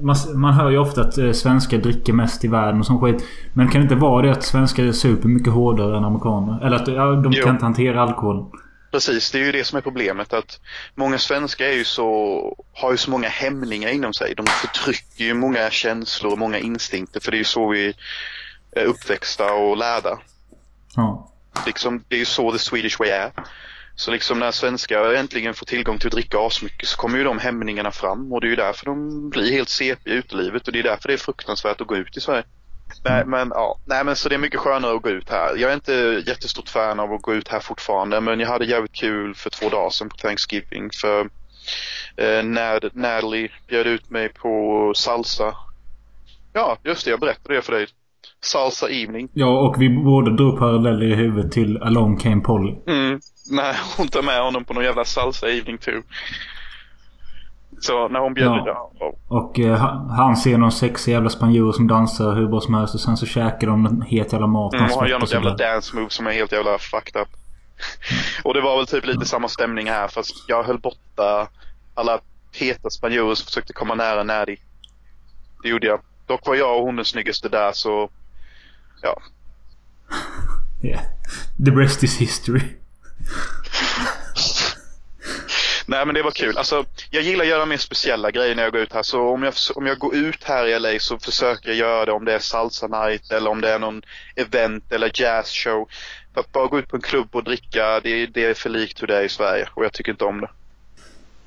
man, man hör ju ofta att eh, svenskar dricker mest i världen och sån skit. Men kan det inte vara det att svenskar är super mycket hårdare än amerikaner? Eller att ja, de Jo. kan inte hantera alkohol? Precis, det är ju det som är problemet. Att många svenskar är ju så, har ju så många hämningar inom sig. De förtrycker ju många känslor och många instinkter. För det är ju så vi är uppväxta och lärda. Ja. Liksom, det är ju så the Swedish way är. Så liksom när svenskar äntligen får tillgång till att dricka asmycket så kommer ju de hämningarna fram. Och det är ju därför de blir helt CP i utelivet. Och det är därför det är fruktansvärt att gå ut i Sverige. Nej men ja, nej men så det är mycket skönare att gå ut här. Jag är inte jättestort fan av att gå ut här fortfarande men jag hade jävligt kul för två dagar sedan på Thanksgiving för eh, när Natalie bjöd ut mig på salsa. Ja, just det, jag berättade det för dig. Salsa Evening. Ja, och vi båda drog paralleller i huvudet till Along Came Polly. Mm. Nej, hon tar med honom på någon jävla salsa evening too. Så när hon bjöd... Ja. Ja. Och eh, han- ser någon sexig jävla spanjor som dansar hur bra som helst och sen så käkar de het jävla mat. Mm, Han och han gör något och jävla dance move som är helt jävla fucked up. Och det var väl typ lite samma stämning här fast jag höll borta alla heta spanjorer som försökte komma nära Naddy. Det gjorde jag. Dock var jag och hon den snyggaste där så... Ja. Yeah. The rest is history. Nej men det var kul. Alltså, jag gillar att göra mer speciella grejer när jag går ut här. Så om jag, om jag går ut här i LA så försöker jag göra det om det är salsa night eller om det är någon event eller jazz show. För att bara gå ut på en klubb och dricka, det, det är för likt hur det är i Sverige. Och jag tycker inte om det.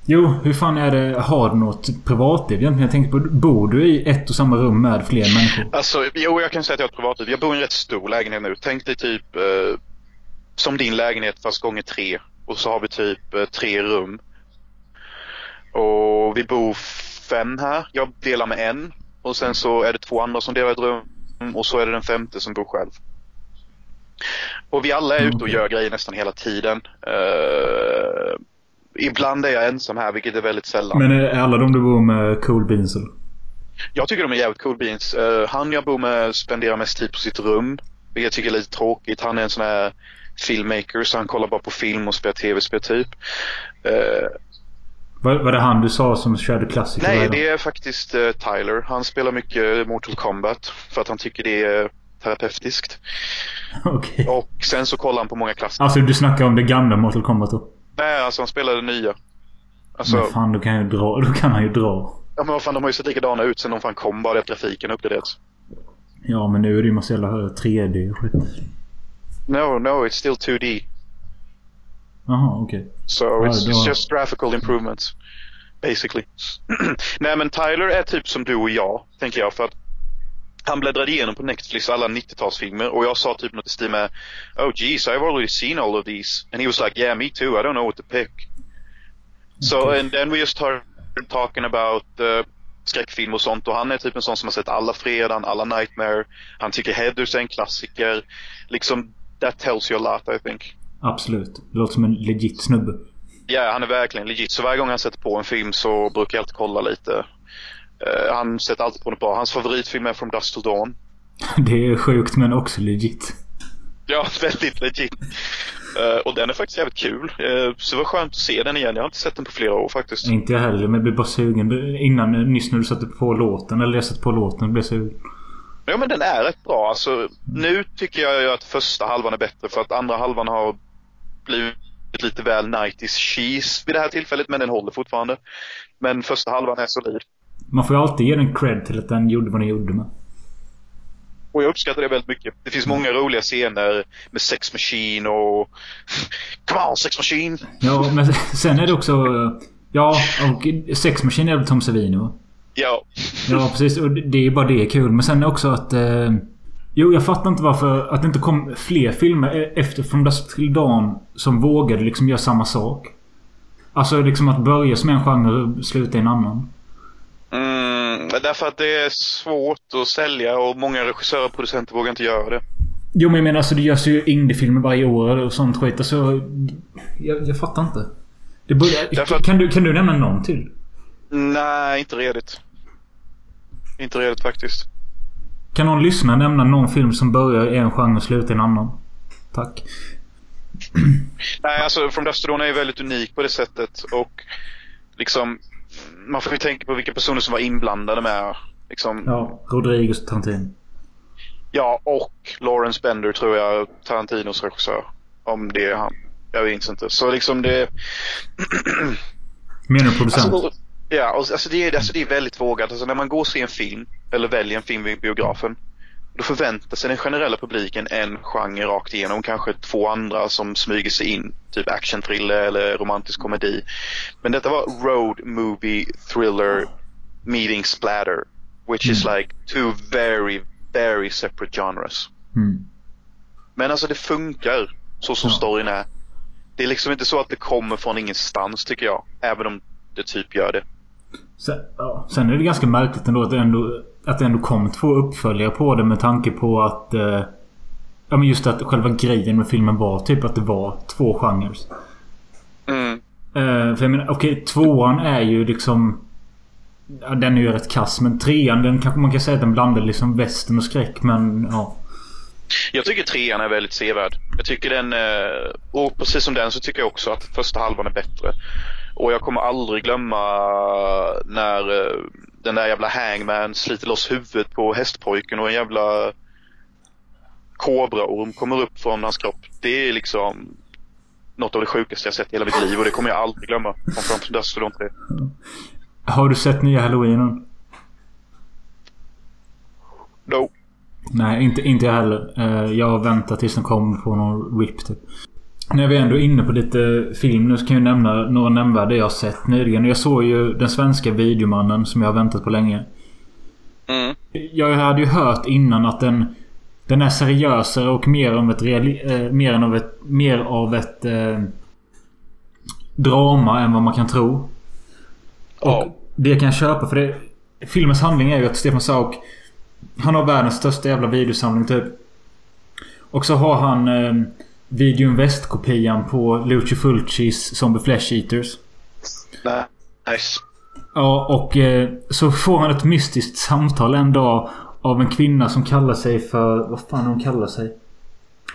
Jo, hur fan är det? Har du något privatliv egentligen? Jag tänker på, bor du i ett och samma rum med fler människor? Alltså, jo jag kan säga att jag har ett privatliv. Jag bor i en rätt stor lägenhet nu. Tänk dig typ eh, som din lägenhet fast gånger tre. Och så har vi typ eh, tre rum. Och vi bor fem här. Jag delar med en. Och sen så är det två andra som delar ett rum. Och så är det den femte som bor själv. Och vi alla är Mm, ute och okej. gör grejer nästan hela tiden. Eh, ibland är jag ensam här, vilket är väldigt sällan. Men är alla de du bor med cool beans eller? Jag tycker de är jävligt cool beans. Eh, han jag bor med spenderar mest tid på sitt rum. Vilket jag tycker är lite tråkigt. Han är en sån här filmmaker så han kollar bara på film och spelar tv-spel typ. Eh, Var, var det han du sa som körde klassiker? nej, det är faktiskt eh, Tyler. Han spelar mycket Mortal Kombat för att han tycker det är terapeutiskt. Okej. Och sen så kollar han på många klassiker. Alltså du snackar om det gamla Mortal Kombat då? Nej, alltså han spelar det nya. Alltså, Men fan, då kan, jag ju dra, då kan han ju dra. ja, men vad fan, de har ju sett likadana ut sen de fan kom, bara det att grafiken uppdaterats. Ja, men nu är det ju massa jävla 3D och skit. No, no, it's still 2D. Jaha, okej. So Ja, it's, då- it's just graphical improvements. Basically. Nej men Tyler är typ som du och jag, tänker jag. För att han bläddrade igenom på Netflix alla 90-talsfilmer och jag sa typ något i stil med Oh jeez, I've already seen all of these. And he was like, yeah me too, I don't know what to pick. So and then we just started talking about uh, skräckfilm och sånt och han är typ en sån som har sett alla Fredagen, alla Nightmare. Han tycker Heathers är en klassiker. Liksom, that tells you a lot I think. Absolut. Det låter som en legit snubbe. Ja, han är verkligen legit. Så varje gång han sätter på en film så brukar jag alltid kolla lite. Eh, han sätter alltid på något bra. Hans favoritfilm är From Dust Till Dawn. Det är sjukt men också legit. Ja, väldigt legit. Eh, och den är faktiskt jävligt kul. Eh, så det var skönt att se den igen. Jag har inte sett den på flera år faktiskt. Inte jag heller, men jag blev bara sugen. Innan, nyss när du satte på låten, eller jag satte på låten, blev jag sugen. Ja, men den är rätt bra. Alltså, nu tycker jag ju att första halvan är bättre för att andra halvan har blivit lite väl 90s cheese vid det här tillfället, men den håller fortfarande. Men första halvan är solid. Man får ju alltid ge den cred till att den gjorde vad den gjorde med. Och jag uppskattar det väldigt mycket. Det finns många roliga scener med Sex Machine och... Come on Sex Machine! Ja, men sen är det också... Ja, och Sex Machine är väl Tom Savini va? Ja. Ja, precis. Och det är bara det kul. Men sen också att... Eh, jo, jag fattar inte varför att det inte kom fler filmer e- efter From Dusk Till Dawn som vågade liksom göra samma sak. Alltså liksom att börja som en genre och sluta i en annan. Mm, därför att det är svårt att sälja och många regissörer och producenter vågar inte göra det. Jo, men jag menar alltså det görs ju indiefilmer varje år och sånt skit. Alltså... Jag, jag fattar inte. Börjar, Därför kan, du, kan du nämna någon till? Nej, inte redigt. Inte redigt faktiskt. Kan någon lyssna nämna någon film som börjar i en genre och slutar i en annan? Tack. Nej, alltså From Dust to är ju väldigt unik på det sättet och liksom man får ju tänka på vilka personer som var inblandade med liksom, ja. Ja, Rodriguez och Tarantino. och Lawrence Bender tror jag, Tarantinos regissör. Om det är han. Jag vet inte. Så liksom det... Menar du producent? Alltså, ja, och, alltså, det är, alltså det är väldigt vågat. Alltså, när man går och ser en film, eller väljer en film vid biografen, då förväntar sig den generella publiken en genre rakt igenom. Kanske två andra som smyger sig in. Typ action thriller eller romantisk komedi. Men detta var road movie thriller meeting splatter. Which is like two very, very separate genres. Mm. Men alltså det funkar så som Ja. storyn är. Det är liksom inte så att det kommer från ingenstans tycker jag. Även om det typ gör det. Sen, ja. Sen är det ganska märkligt ändå att det ändå att det ändå kom två uppföljare på det med tanke på att... Eh, ja men just att själva grejen med filmen var typ att det var två genrer. Mm. Eh, för jag menar, okej, tvåan är ju liksom... Ja, den är ju rätt kass. Men trean, den kanske man kan säga att den blandar liksom västern och skräck. Men ja. Jag tycker trean är väldigt sevärd. Jag tycker den, eh, och precis som den så tycker jag också att första halvan är bättre. Och jag kommer aldrig glömma när eh, den där jävla hangman sliter loss huvudet på hästpojken och en jävla kobraorm kommer upp från hans kropp. Det är liksom något av det sjukaste jag sett i hela mitt liv och det kommer jag aldrig glömma. Från From Dusk to Dawn 3. Har du sett nya Halloween? No. Nej, inte, inte jag heller. Eh, Jag väntar tills den kommer på någon RIP typ. När vi ändå är inne på lite film nu så kan jag nämna några nämnvärda jag har sett nyligen. Jag såg ju den svenska Videomannen som jag har väntat på länge. Mm. Jag hade ju hört innan att den... Den är seriösare och mer av ett reali, eh, mer än av ett... Mer av ett... Eh, drama än vad man kan tro. Ja. Och det kan jag köpa för det... Filmens handling är ju att Stefan Sauk... Han har världens största jävla videosamling typ. Och så har han eh, Video Invest-kopian på Lucio Fulcis Zombie Flesh Eaters. Nice. Ja, och eh, så får han ett mystiskt samtal en dag av en kvinna som kallar sig för... Vad fan hon kallar sig?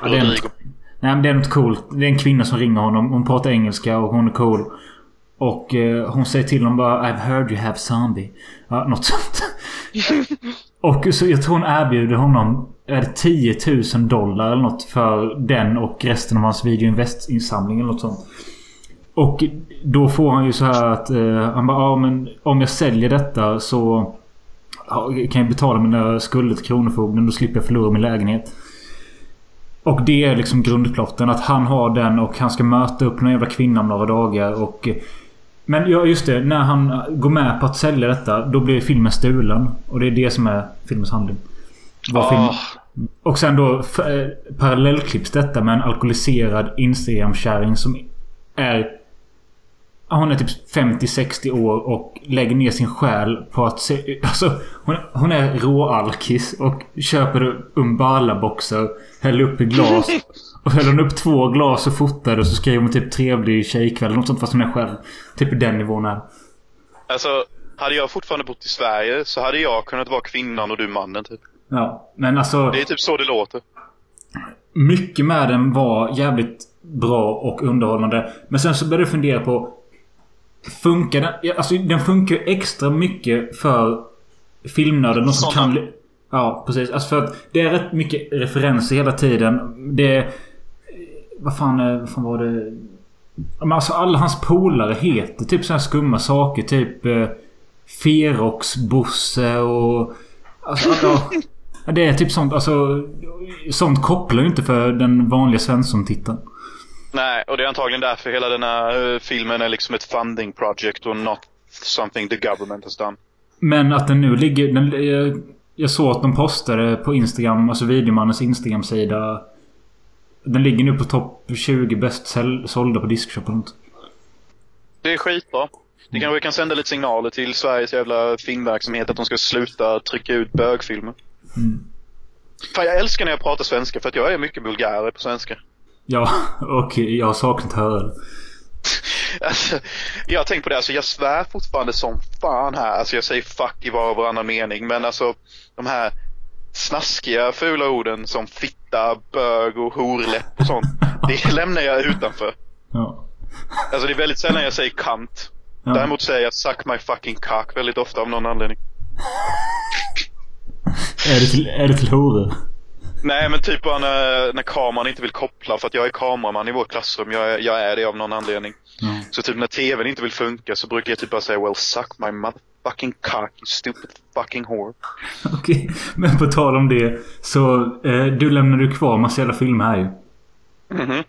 Ja, det är något, nej, men det är något coolt. Det är en kvinna som ringer honom. Hon pratar engelska och hon är cool. Och eh, hon säger till honom bara I've heard you have zombie. Ja, något sånt. och så jag tror hon erbjuder honom är det 10 000 dollar eller något för den och resten av hans Video Invest-insamling eller något sånt. Och då får han ju så här att eh, han bara ja men om jag säljer detta så ja, kan jag betala mina skulder till Kronofogden. Då slipper jag förlora min lägenhet. Och det är liksom grundplotten. Att han har den och han ska möta upp någon jävla kvinna om några dagar. Och, men ja, just det. När han går med på att sälja detta. Då blir filmen stulen. Och det är det som är filmens handling. Vad Ah. film- Och sen då eh, parallellklipps detta med en alkoholiserad Instagram-kärring som är... Hon är typ 50-60 år och lägger ner sin själ på att se... Alltså, hon, hon är råalkis och köper Umbala-boxar. Häller upp i glas. Och häller hon upp två glas och fotar och så skriver hon typ trevlig tjejkväll. Något sånt fast hon är själv. Typ i den nivån är. Alltså, hade jag fortfarande bott i Sverige så hade jag kunnat vara kvinnan och du mannen typ. Ja, men alltså... Det är typ så det låter. Mycket med den var jävligt bra och underhållande. Men sen så började jag fundera på... Funkar den? Alltså den funkar ju extra mycket för filmnördar. De som kan... Ja, precis. Alltså för att det är rätt mycket referenser hela tiden. Det... är- Vad fan, eh, vad fan var det? Men alltså alla hans polare heter typ så här skumma saker. Typ... Eh, Ferox, Bosse och... Alltså, Ja, det är typ sånt. Alltså, sånt kopplar ju inte för den vanliga Svensson-tittaren. Nej, och det är antagligen därför hela den här eh, filmen är liksom ett funding project och not something the government has done. Men att den nu ligger... Den, jag, jag såg att de postade på Instagram, alltså Videomannens Instagram-sida. Den ligger nu på topp 20 bäst sålda på Discshop och något. Det är skitbra. Det kanske kan sända lite signaler till Sveriges jävla filmverksamhet att de ska sluta trycka ut bögfilmer. Mm. Fan, jag älskar när jag pratar svenska för att jag är mycket vulgärare på svenska. Ja, och jag har saknat höra Alltså, jag har tänkt på det, alltså jag svär fortfarande som fan här. Alltså jag säger fuck i var och varannan mening. Men alltså de här snaskiga fula orden som fitta, bög och horläpp och sånt. Det lämnar jag utanför. Ja. Alltså det är väldigt sällan jag säger kant. Ja. Däremot säger jag suck my fucking cock väldigt ofta av någon anledning. Är det till, är det till horor? Nej men typ bara när, när kameran inte vill koppla för att jag är kameraman i vårt klassrum. Jag är, jag är det av någon anledning. Ja. Så typ när tvn inte vill funka så brukar jag typ bara säga well suck my motherfucking cock you stupid fucking whore. Okej, men på tal om det. Så eh, du lämnade ju kvar massa jävla filmer här ju. Mhm.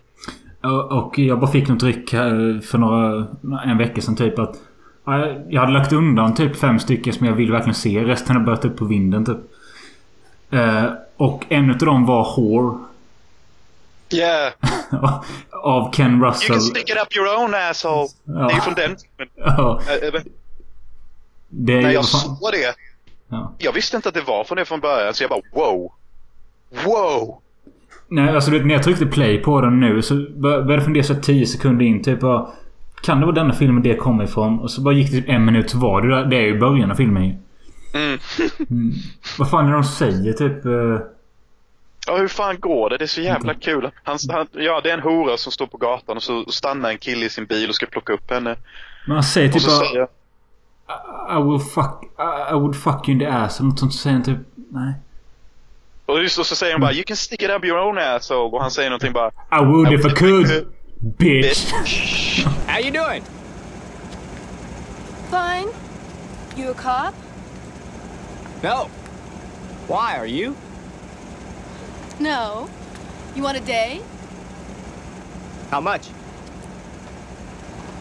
Och och jag bara fick något ryck här för några... En vecka sedan typ att... ja, Jag hade lagt undan typ fem stycken som jag vill verkligen se. Resten har börjat upp på vinden typ. Eh, och en utav dem var Whore. Yeah, av Ken you Russell. can stick it up your own asshole. Ja. Det är ju från den filmen. Ja, äh, det är När jag fan- såg det. Ja. Jag visste inte att det var från det från början, så jag bara wow. Wow! Nej, alltså du vet, när jag tryckte play på den nu så bör- började jag fundera så här 10 sekunder in. Typ bara, Kan det vara denna filmen det kommer ifrån? Och så bara gick det typ en minut så var det. Det är ju början av filmen ju. Mm. Mm. Vad fan är det de säger typ? eh, Ja, hur fan går det? Det är så jävla kul. Han, han, ja, det är en hora som står på gatan och så stannar en kille i sin bil och ska plocka upp henne. Men han säger typ bara... säger I will fuck... I, I would fuck you in the ass. Eller något sånt. Så säger han typ... Nej. och, just, och så säger han bara mm. You can stick it up your own asshole. Och han säger någonting bara I would if I could. Bitch. How you doing? Fine. You a cop? No. Why are you? No. You want a day? How much?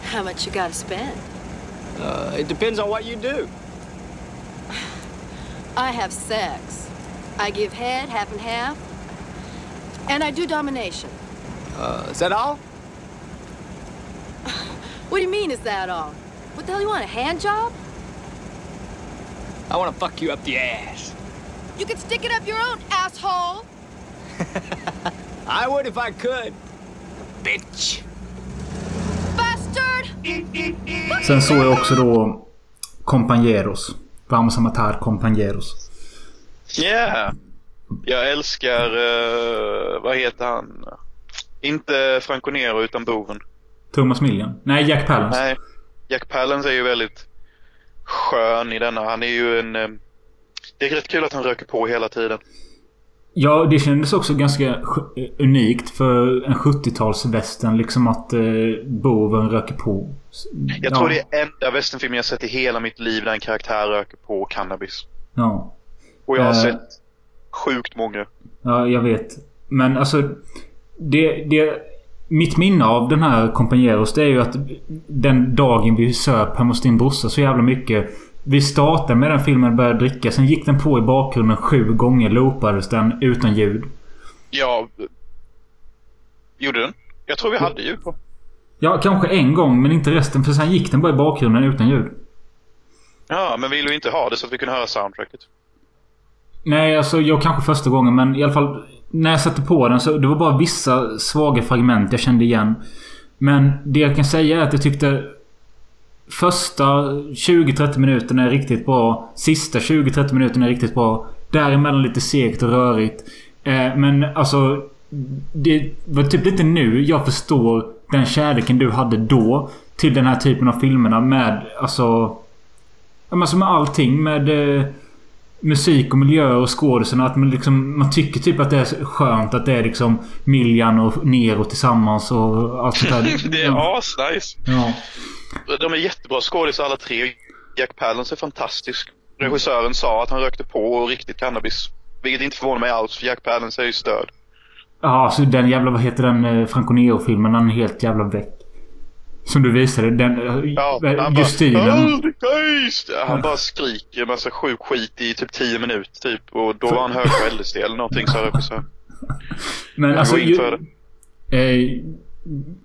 How much you gotta spend? Uh, it depends on what you do. I have sex. I give head, half and half. And I do domination. Uh, is that all? What do you mean, is that all? What the hell you want, a hand job? I want to fuck you up the ass. You can stick it up your own, asshole! I would if I could. Bitch. Sen såg jag också då Compañeros. Vamos a matar Compañeros. Yeah! Jag älskar, eh, vad heter han? Inte Franco Nero utan boven. Thomas Millian. Nej, Jack Palance. Nej, Jack Palance är ju väldigt skön i denna. Han är ju en... eh, Det är rätt kul att han röker på hela tiden. Ja, det kändes också ganska unikt för en 70-talsvästern. Liksom att eh, boven röker på. Jag ja. tror det är enda westernfilmen jag sett i hela mitt liv där en karaktär röker på cannabis. Ja. Och jag har Eh. sett sjukt många. Ja, jag vet. Men alltså... Det, det, mitt minne av den här Compañeros det är ju att den dagen vi söp hemma hos din brorsa så jävla mycket. Vi startade med den filmen och började dricka. Sen gick den på i bakgrunden sju gånger. Loopades den utan ljud. Ja, gjorde den? Jag tror vi hade ljud på. Ja, kanske en gång men inte resten. För sen gick den bara i bakgrunden utan ljud. Ja, men vill vi inte ha det så att vi kunde höra soundtracket? Nej, alltså jag kanske första gången men i alla fall när jag satte på den så det var bara vissa svaga fragment jag kände igen. Men det jag kan säga är att jag tyckte första 20-30 minuterna är riktigt bra. Sista 20-30 minuterna är riktigt bra. Däremellan lite segt och rörigt. Eh, men alltså det var typ lite nu jag förstår den kärleken du hade då till den här typen av filmerna med alltså... Ja men alltså med allting med... Eh, musik och miljö och skådisarna. Att man liksom... Man tycker typ att det är skönt att det är liksom Miljan och Nero tillsammans och allt sånt där. det är asnice. Ja. De är jättebra skådisar alla tre. Jack Palance är fantastisk. Regissören sa att han rökte på riktigt cannabis. Vilket inte förvånar mig alls, för Jack Palance är ju stöd. Ja, alltså den jävla... Vad heter den eh, Franco Nero-filmen? Den är helt jävla väck. Som du visade. Den... eh, Ja, eh, han bara! Han bara skriker en massa sjuk skit i typ 10 minuter typ. Och då var han hög på LSD eller någonting sa. Men Jag alltså... går in för det.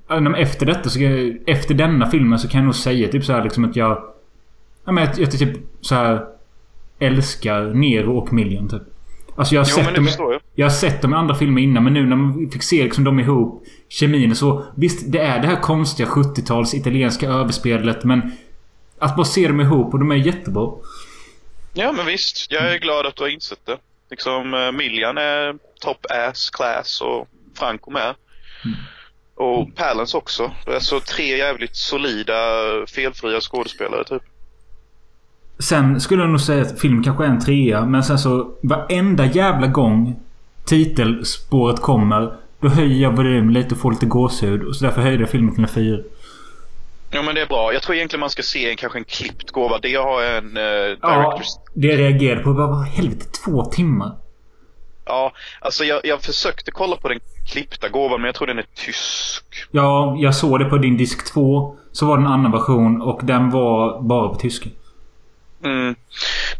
Eh, men efter detta så... jag- Efter denna filmen så kan jag nog säga typ så här liksom att jag... Ja men att jag typ så här Älskar Nero och Million typ. Alltså jag har Jo, sett dem... jag. Jag har sett dem i andra filmer innan men nu när man fick se liksom dem ihop. Kemin så. Visst, det är det här konstiga 70-tals italienska överspelet men... Att bara se dem ihop och de är jättebra. Ja, men visst. Jag är glad att du har insett det. Liksom, eh, Millian är top ass class och Franco med. Och Palance också. Det är så tre jävligt solida, felfria skådespelare typ. Sen skulle jag nog säga att filmen kanske är en trea. Men sen så varenda jävla gång titelspåret kommer. Då höjer jag volymen lite och får lite gåshud. Och så därför höjde jag filmen till en fyra. Ja, men det är bra. Jag tror egentligen man ska se en, kanske en klippt gåva. Det har en eh, Ja, director's... det jag reagerade på var vad helvete två timmar. Ja, alltså jag, jag försökte kolla på den klippta gåvan, men jag tror den är tysk. Ja, jag såg det på din disk 2. Så var det en annan version och den var bara på tyska. Mm.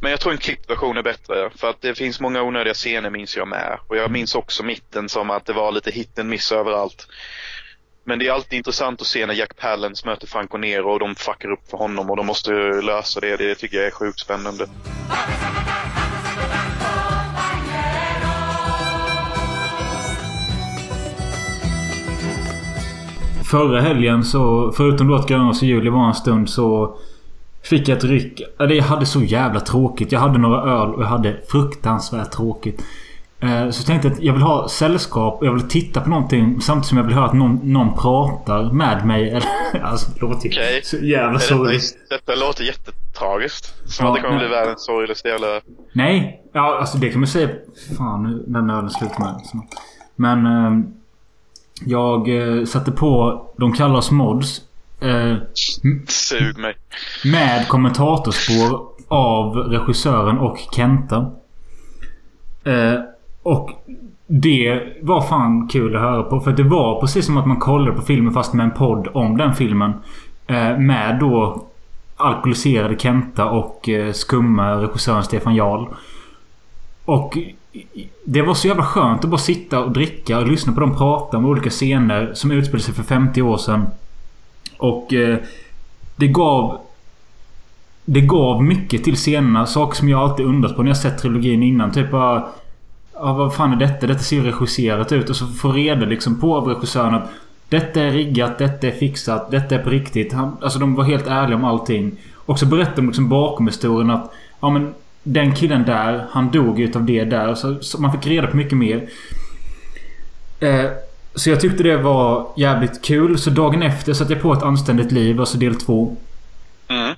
Men jag tror en klippt version är bättre. För att det finns många onödiga scener minns jag med. Och jag minns också mitten som att det var lite hit and miss överallt. Men det är alltid intressant att se när Jack Palance möter Franco Nero och de fuckar upp för honom och de måste lösa det. Det tycker jag är sjukt spännande. Förra helgen så, förutom då att Grönås och Juli var en stund så Fick jag ett ryck. Jag hade så jävla tråkigt. Jag hade några öl och jag hade fruktansvärt tråkigt. Eh, Så jag tänkte att jag vill ha sällskap och jag vill titta på någonting samtidigt som jag vill höra att någon, någon pratar med mig. Alltså, det låter Okej. så jävla Detta, sorgligt. detta låter jättetragiskt. Som Ja, att det kommer nej. bli världens sorgligaste jävla... Nej. Ja, alltså det kan man säga. Fan, nu den ölen slut med. Så. Men... ehm, jag eh, satte på De oss mods. Eh, Sug mig. med kommentatorspår av regissören och Kenta. Eh, och det var fan kul att höra på. För det var precis som att man kollade på filmen fast med en podd om den filmen. Eh, med då alkoholiserade Kenta och eh, skumma regissören Stefan Jarl. Och det var så jävla skönt att bara sitta och dricka och lyssna på dem prata om olika scener som utspelade sig för 50 år sedan. Och eh, det gav... Det gav mycket till scenerna. Saker som jag alltid undrat på när jag sett trilogin innan. Typ bara... Ja, vad fan är detta? Detta ser ju regisserat ut. Och så få reda liksom på av regissören att detta är riggat, detta är fixat, detta är på riktigt. Han, alltså de var helt ärliga om allting. Och så berättade de liksom bakom historien att ja men den killen där, han dog utav det där. Så, så man fick reda på mycket mer. Eh, så jag tyckte det var jävligt kul. Så dagen efter satte jag på ett anständigt liv, alltså del två. Mm.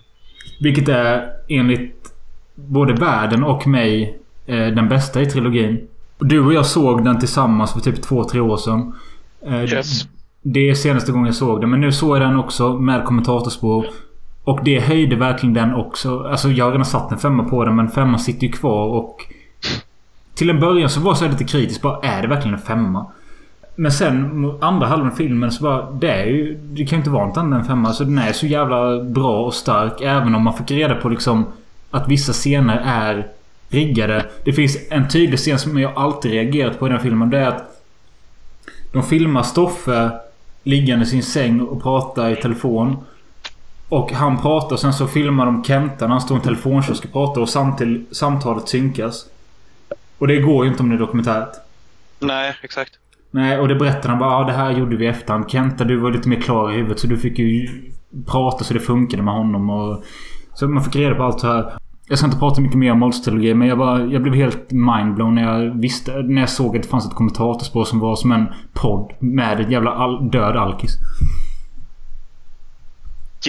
Vilket är enligt både världen och mig eh, den bästa i trilogin. Du och jag såg den tillsammans för typ två, tre år sedan. Eh, Yes. Det är senaste gången jag såg den. Men nu såg jag den också med kommentatorspår. Och det höjde verkligen den också. Alltså jag har redan satt en femma på den men femman sitter ju kvar och... Till en början så var jag lite kritisk. Bara, är det verkligen en femma? Men sen andra halvan av filmen så bara... Det är ju... Det kan ju inte vara något annat än en femma. Så den är så jävla bra och stark. Även om man fick reda på liksom... Att vissa scener är riggade. Det finns en tydlig scen som jag alltid reagerat på i den filmen. Det är att... De filmar Stoffe liggande i sin säng och pratar i telefon. Och han pratar och sen så filmar de Kenta när han står i en telefonkiosk och pratar och samtidigt, samtalet synkas. Och det går ju inte om det är dokumentärt. Nej, exakt. Nej, och det berättar han bara. Ja, det här gjorde vi i efterhand. Kenta, du var lite mer klar i huvudet så du fick ju prata så det funkade med honom och... Så man fick reda på allt så här. Jag ska inte prata mycket mer om Molds-trilogi men jag, bara, jag blev helt mindblown när jag visste... När jag såg att det fanns ett kommentatorspår som var som en podd med ett jävla all, död alkis.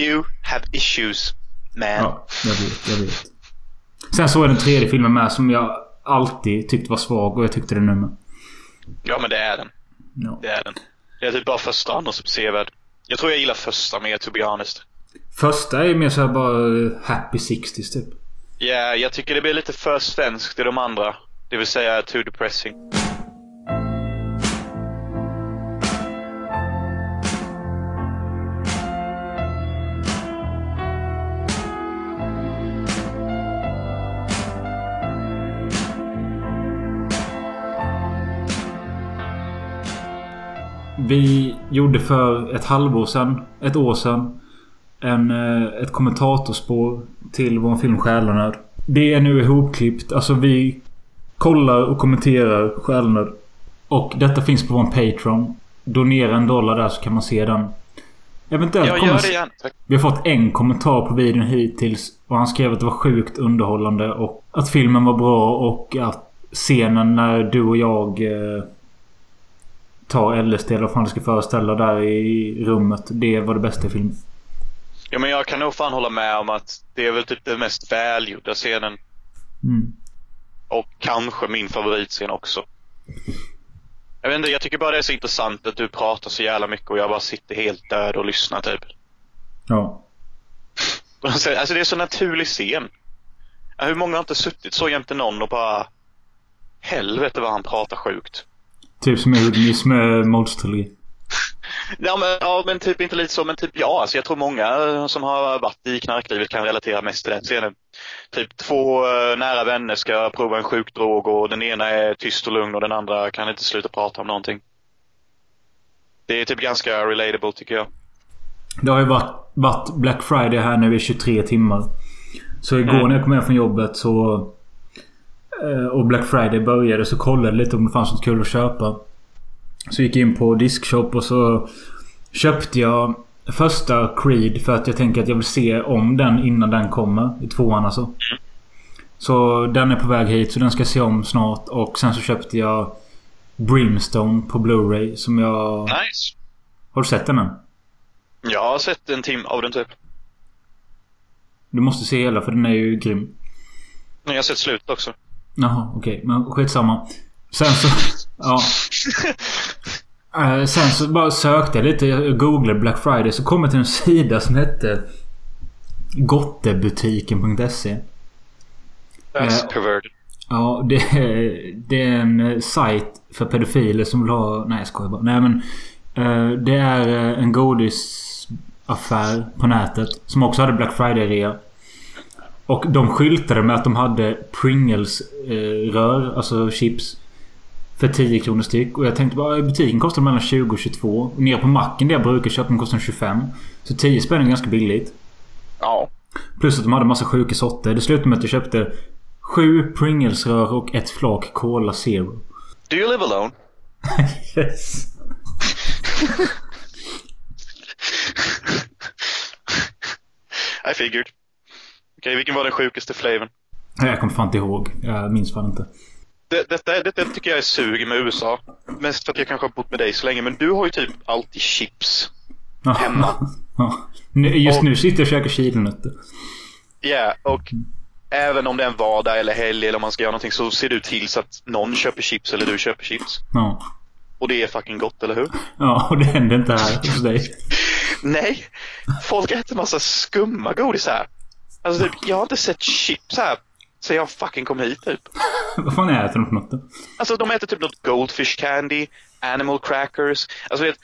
You have issues, man. Ja, jag vet. Jag vet. Sen såg jag den tredje filmen med som jag alltid tyckte var svag och jag tyckte det nu med. Ja, men det är den. Ja. Det är den. Det är typ bara första annars sevärd. Jag tror jag gillar första mer, to be honest. Första är mer såhär bara eh, happy 60s typ. Ja, jag tycker det blir lite för svenskt i de andra. Det vill säga too depressing. Vi gjorde för ett halvår sedan, ett år sedan, en, eh, ett kommentatorspår till vår film Själanöd. Det är nu ihopklippt. Alltså vi kollar och kommenterar Själanöd. Och detta finns på vår Patreon. Donera en dollar där så kan man se den. Eventuellt Jag gör det igen. Tack. Vi har fått en kommentar på videon hittills. Och han skrev att det var sjukt underhållande och att filmen var bra och att scenen när du och jag eh, tar LSD eller vad fan det ska föreställa där i rummet. Det var det bästa i filmen. Ja, men jag kan nog fan hålla med om att det är väl typ den mest välgjorda scenen. Mm. Och kanske min favoritscen också. Jag vet inte, jag tycker bara det är så intressant att du pratar så jävla mycket och jag bara sitter helt död och lyssnar typ. Ja. Alltså det är så naturlig scen. Hur många har inte suttit så jämte någon och bara Helvete vad han pratar sjukt. Typ som med Molds-trilogi. Ja men, ja men typ inte lite så men typ ja, alltså jag tror många som har varit i knarklivet kan relatera mest till den scenen. Typ två eh, nära vänner ska prova en sjuk drog och den ena är tyst och lugn och den andra kan inte sluta prata om någonting. Det är typ ganska relatable tycker jag. Det har ju varit, varit Black Friday här nu i 23 timmar. Så igår Mm. när jag kom hem från jobbet så... eh, Och Black Friday började så kollade jag lite om det fanns något kul att köpa. Så gick jag in på Diskshop och så... köpte jag första Creed för att jag tänker att jag vill se om den innan den kommer. I tvåan alltså. Så den är på väg hit så den ska jag se om snart. Och sen så köpte jag Brimstone på Blu-ray som jag... Nice. Har du sett den än? Jag har sett en timme av den typ. Du måste se hela för den är ju grym. Jag har sett slutet också. Jaha, okej. Men skitsamma. Sen så... Ja. Eh, sen så bara sökte jag lite. Jag googlade Black Friday. Så kom jag till en sida som hette Gottebutiken.se. That's Eh, perverted. Ja, det är, det är en eh, sajt för pedofiler som vill ha... Nej, jag skojar bara. Nej, men... eh, det är en godisaffär på nätet. Som också hade Black Friday-rea. Och de skyltade med att de hade Pringles-rör, alltså chips. För 10 kronor styck. Och jag tänkte bara i butiken kostar de mellan 20 och 22. Och nere på macken där jag brukar köpa dem kostar de 25. Så 10 spänn är ganska billigt. Ja. Plus att de hade massa sjuka sorter. Det slutade med att jag köpte sju Pringles-rör och ett flak Cola Zero. Do you live alone? yes. I figured. Okej, vilken var den sjukaste flavorn? Jag kommer fan inte ihåg. Jag minns fan inte. Det, detta, detta tycker jag är sug med USA. Mest för att jag kanske har bott med dig så länge. Men du har ju typ alltid chips. Hemma. Just nu sitter jag och käkar chilnötter. Ja, och även om det är en vardag eller helg eller om man ska göra någonting så ser du till så att någon köper chips eller du köper chips. Ja. Och det är fucking gott, eller hur? Ja, och det händer inte här hos dig. Nej, folk äter massa skumma godis här. Alltså typ, jag har inte sett chips här sen jag fucking kom hit typ. Vad fan äter de för något då? Alltså de äter typ något Goldfish candy, animal crackers. Alltså vet,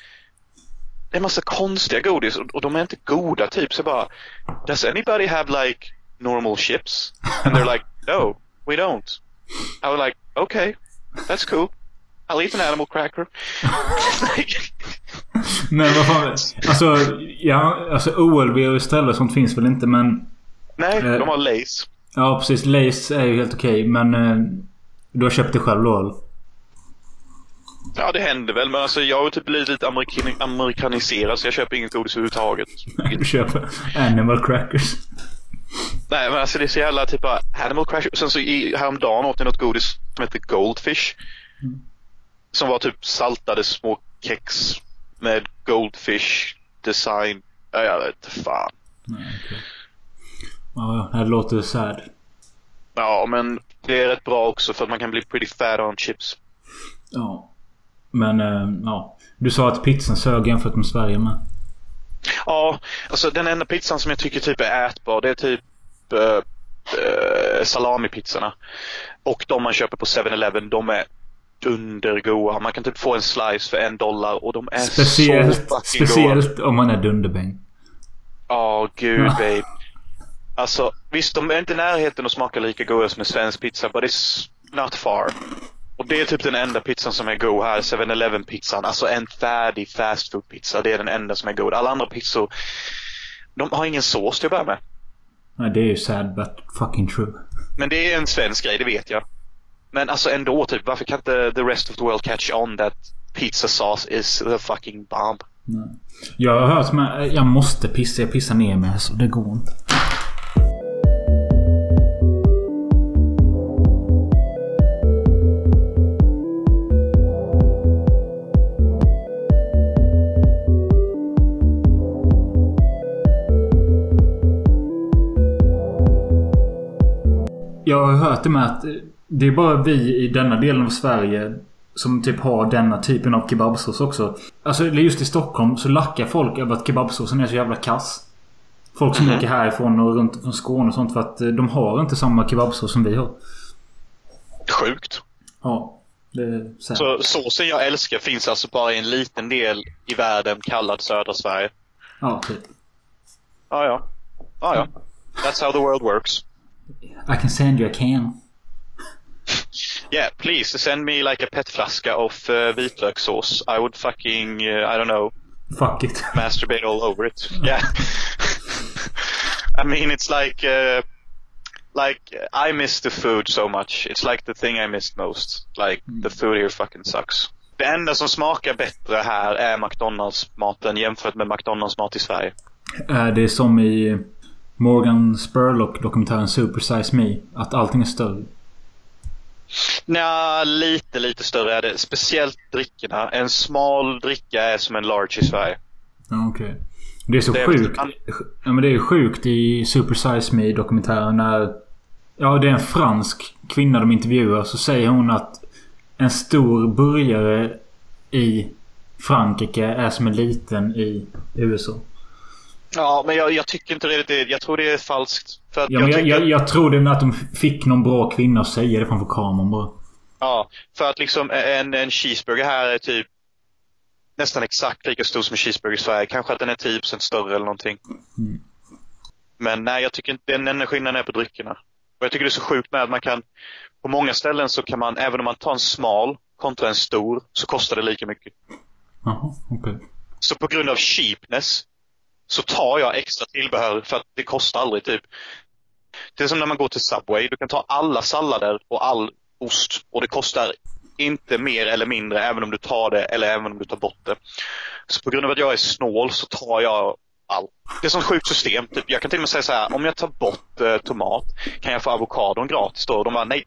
det är massa konstiga godis och, och de är inte goda typ så jag bara Does anybody have like normal chips? And they're like No, we don't. I was like okay, that's cool. I'll eat an animal cracker. Men vad fan. Alltså, ja. Alltså OLV och Estrella sånt finns väl inte men... Nej, Eh. de har Lays. Ja precis. Lays är ju helt okej men... Eh, du har köpt det själv då eller? Ja, det händer väl, men alltså jag har typ blivit lite amerikan amerikaniserad så jag köper inget godis överhuvudtaget. Du köper Animal Crackers. Nej, men alltså det är så jävla typ bara animal crash. Sen så i, häromdagen åt jag något godis som heter Goldfish. Som var typ saltade små kex med Goldfish design. Ja, jag vet fan. Nej, okej. Ja, det låter sad. Ja, men det är rätt bra också för att man kan bli pretty fat on chips. Ja. Men eh, ja. Du sa att pizzan sög jämfört med Sverige med. Ja, alltså den enda pizzan som jag tycker typ är ätbar det är typ uh, uh, salamipizzorna. Och de man köper på 7-Eleven de är dundergoda. Man kan typ få en slice för en dollar och de är så Speciellt, fucking goda. speciellt om man är dunderbäng. Ja, gud Ja. babe. Alltså visst, de är inte i närheten att smaka lika goda som en svensk pizza, but it's not far. Och det är typ den enda pizzan som är god här, 7-Eleven pizzan. Alltså en färdig fast food pizza. Det är den enda som är god. Alla andra pizzor, de har ingen sås till att börja med. Nej, det är ju sad but fucking true. Men det är en svensk grej, det vet jag. Men alltså ändå, typ, varför kan inte the rest of the world catch on that pizza sauce is the fucking bomb? Nej. Jag har hört med... Jag måste pissa. Jag pissar ner mig så det går inte. Jag har hört det med att det är bara vi i denna delen av Sverige som typ har denna typen av kebabsås också. Alltså just i Stockholm så lackar folk över att kebabsåsen är så jävla kass. Folk som Mhm. åker härifrån och runt från Skåne och sånt för att eh, de har inte samma kebabsås som vi har. Sjukt. Ja. Så. Så såsen jag älskar finns alltså bara i en liten del i världen kallad södra Sverige. Ja, typ. Ja, ja. Ja, ja. That's how the world works. I can send you a can. Yeah, please send me like a petflaska of uh, vitlökssås. I would fucking, uh, I don't know, Fuck it. masturbate all over it. Yeah. I mean, it's like, uh, like I miss the food so much. It's like the thing I missed most. Like the food here fucking sucks. Det enda som smakar bättre här är McDonalds-maten jämfört med McDonalds-mat i Sverige. Är det som i Morgan Spurlock-dokumentären Super Size Me? Att allting är större? Nja, lite, lite större är det. Speciellt drickorna. En smal dricka är som en large i Sverige. Ja, okej. Det är så Det är- sjukt. Ja, men det är sjukt i Super Size Me dokumentären när... Ja, det är en fransk kvinna de intervjuar. Så säger hon att en stor burgare i Frankrike är som en liten i USA. Ja, men jag, jag tycker inte det. det- Jag tror det är falskt. För Ja, jag, tycker- jag, jag tror det med att de fick någon bra kvinna att säga det framför kameran bara. Ja, för att liksom en, en cheeseburger här är typ nästan exakt lika stor som en cheeseburger i Sverige. Kanske att den är 10% större eller någonting. Mm. Men nej, jag tycker inte den enda skillnaden är på dryckerna. Och jag tycker det är så sjukt med att man kan, på många ställen så kan man, även om man tar en smal kontra en stor, så kostar det lika mycket. Jaha, okej. Så på grund av cheapness så tar jag extra tillbehör för att det kostar aldrig typ. Det är som när man går till Subway. Du kan ta alla sallader och all ost och det kostar inte mer eller mindre även om du tar det eller även om du tar bort det. Så på grund av att jag är snål så tar jag allt. Det är sånt sjukt system. Typ, jag kan till och med säga så här, om jag tar bort eh, tomat kan jag få avokadon gratis då? Och de bara nej.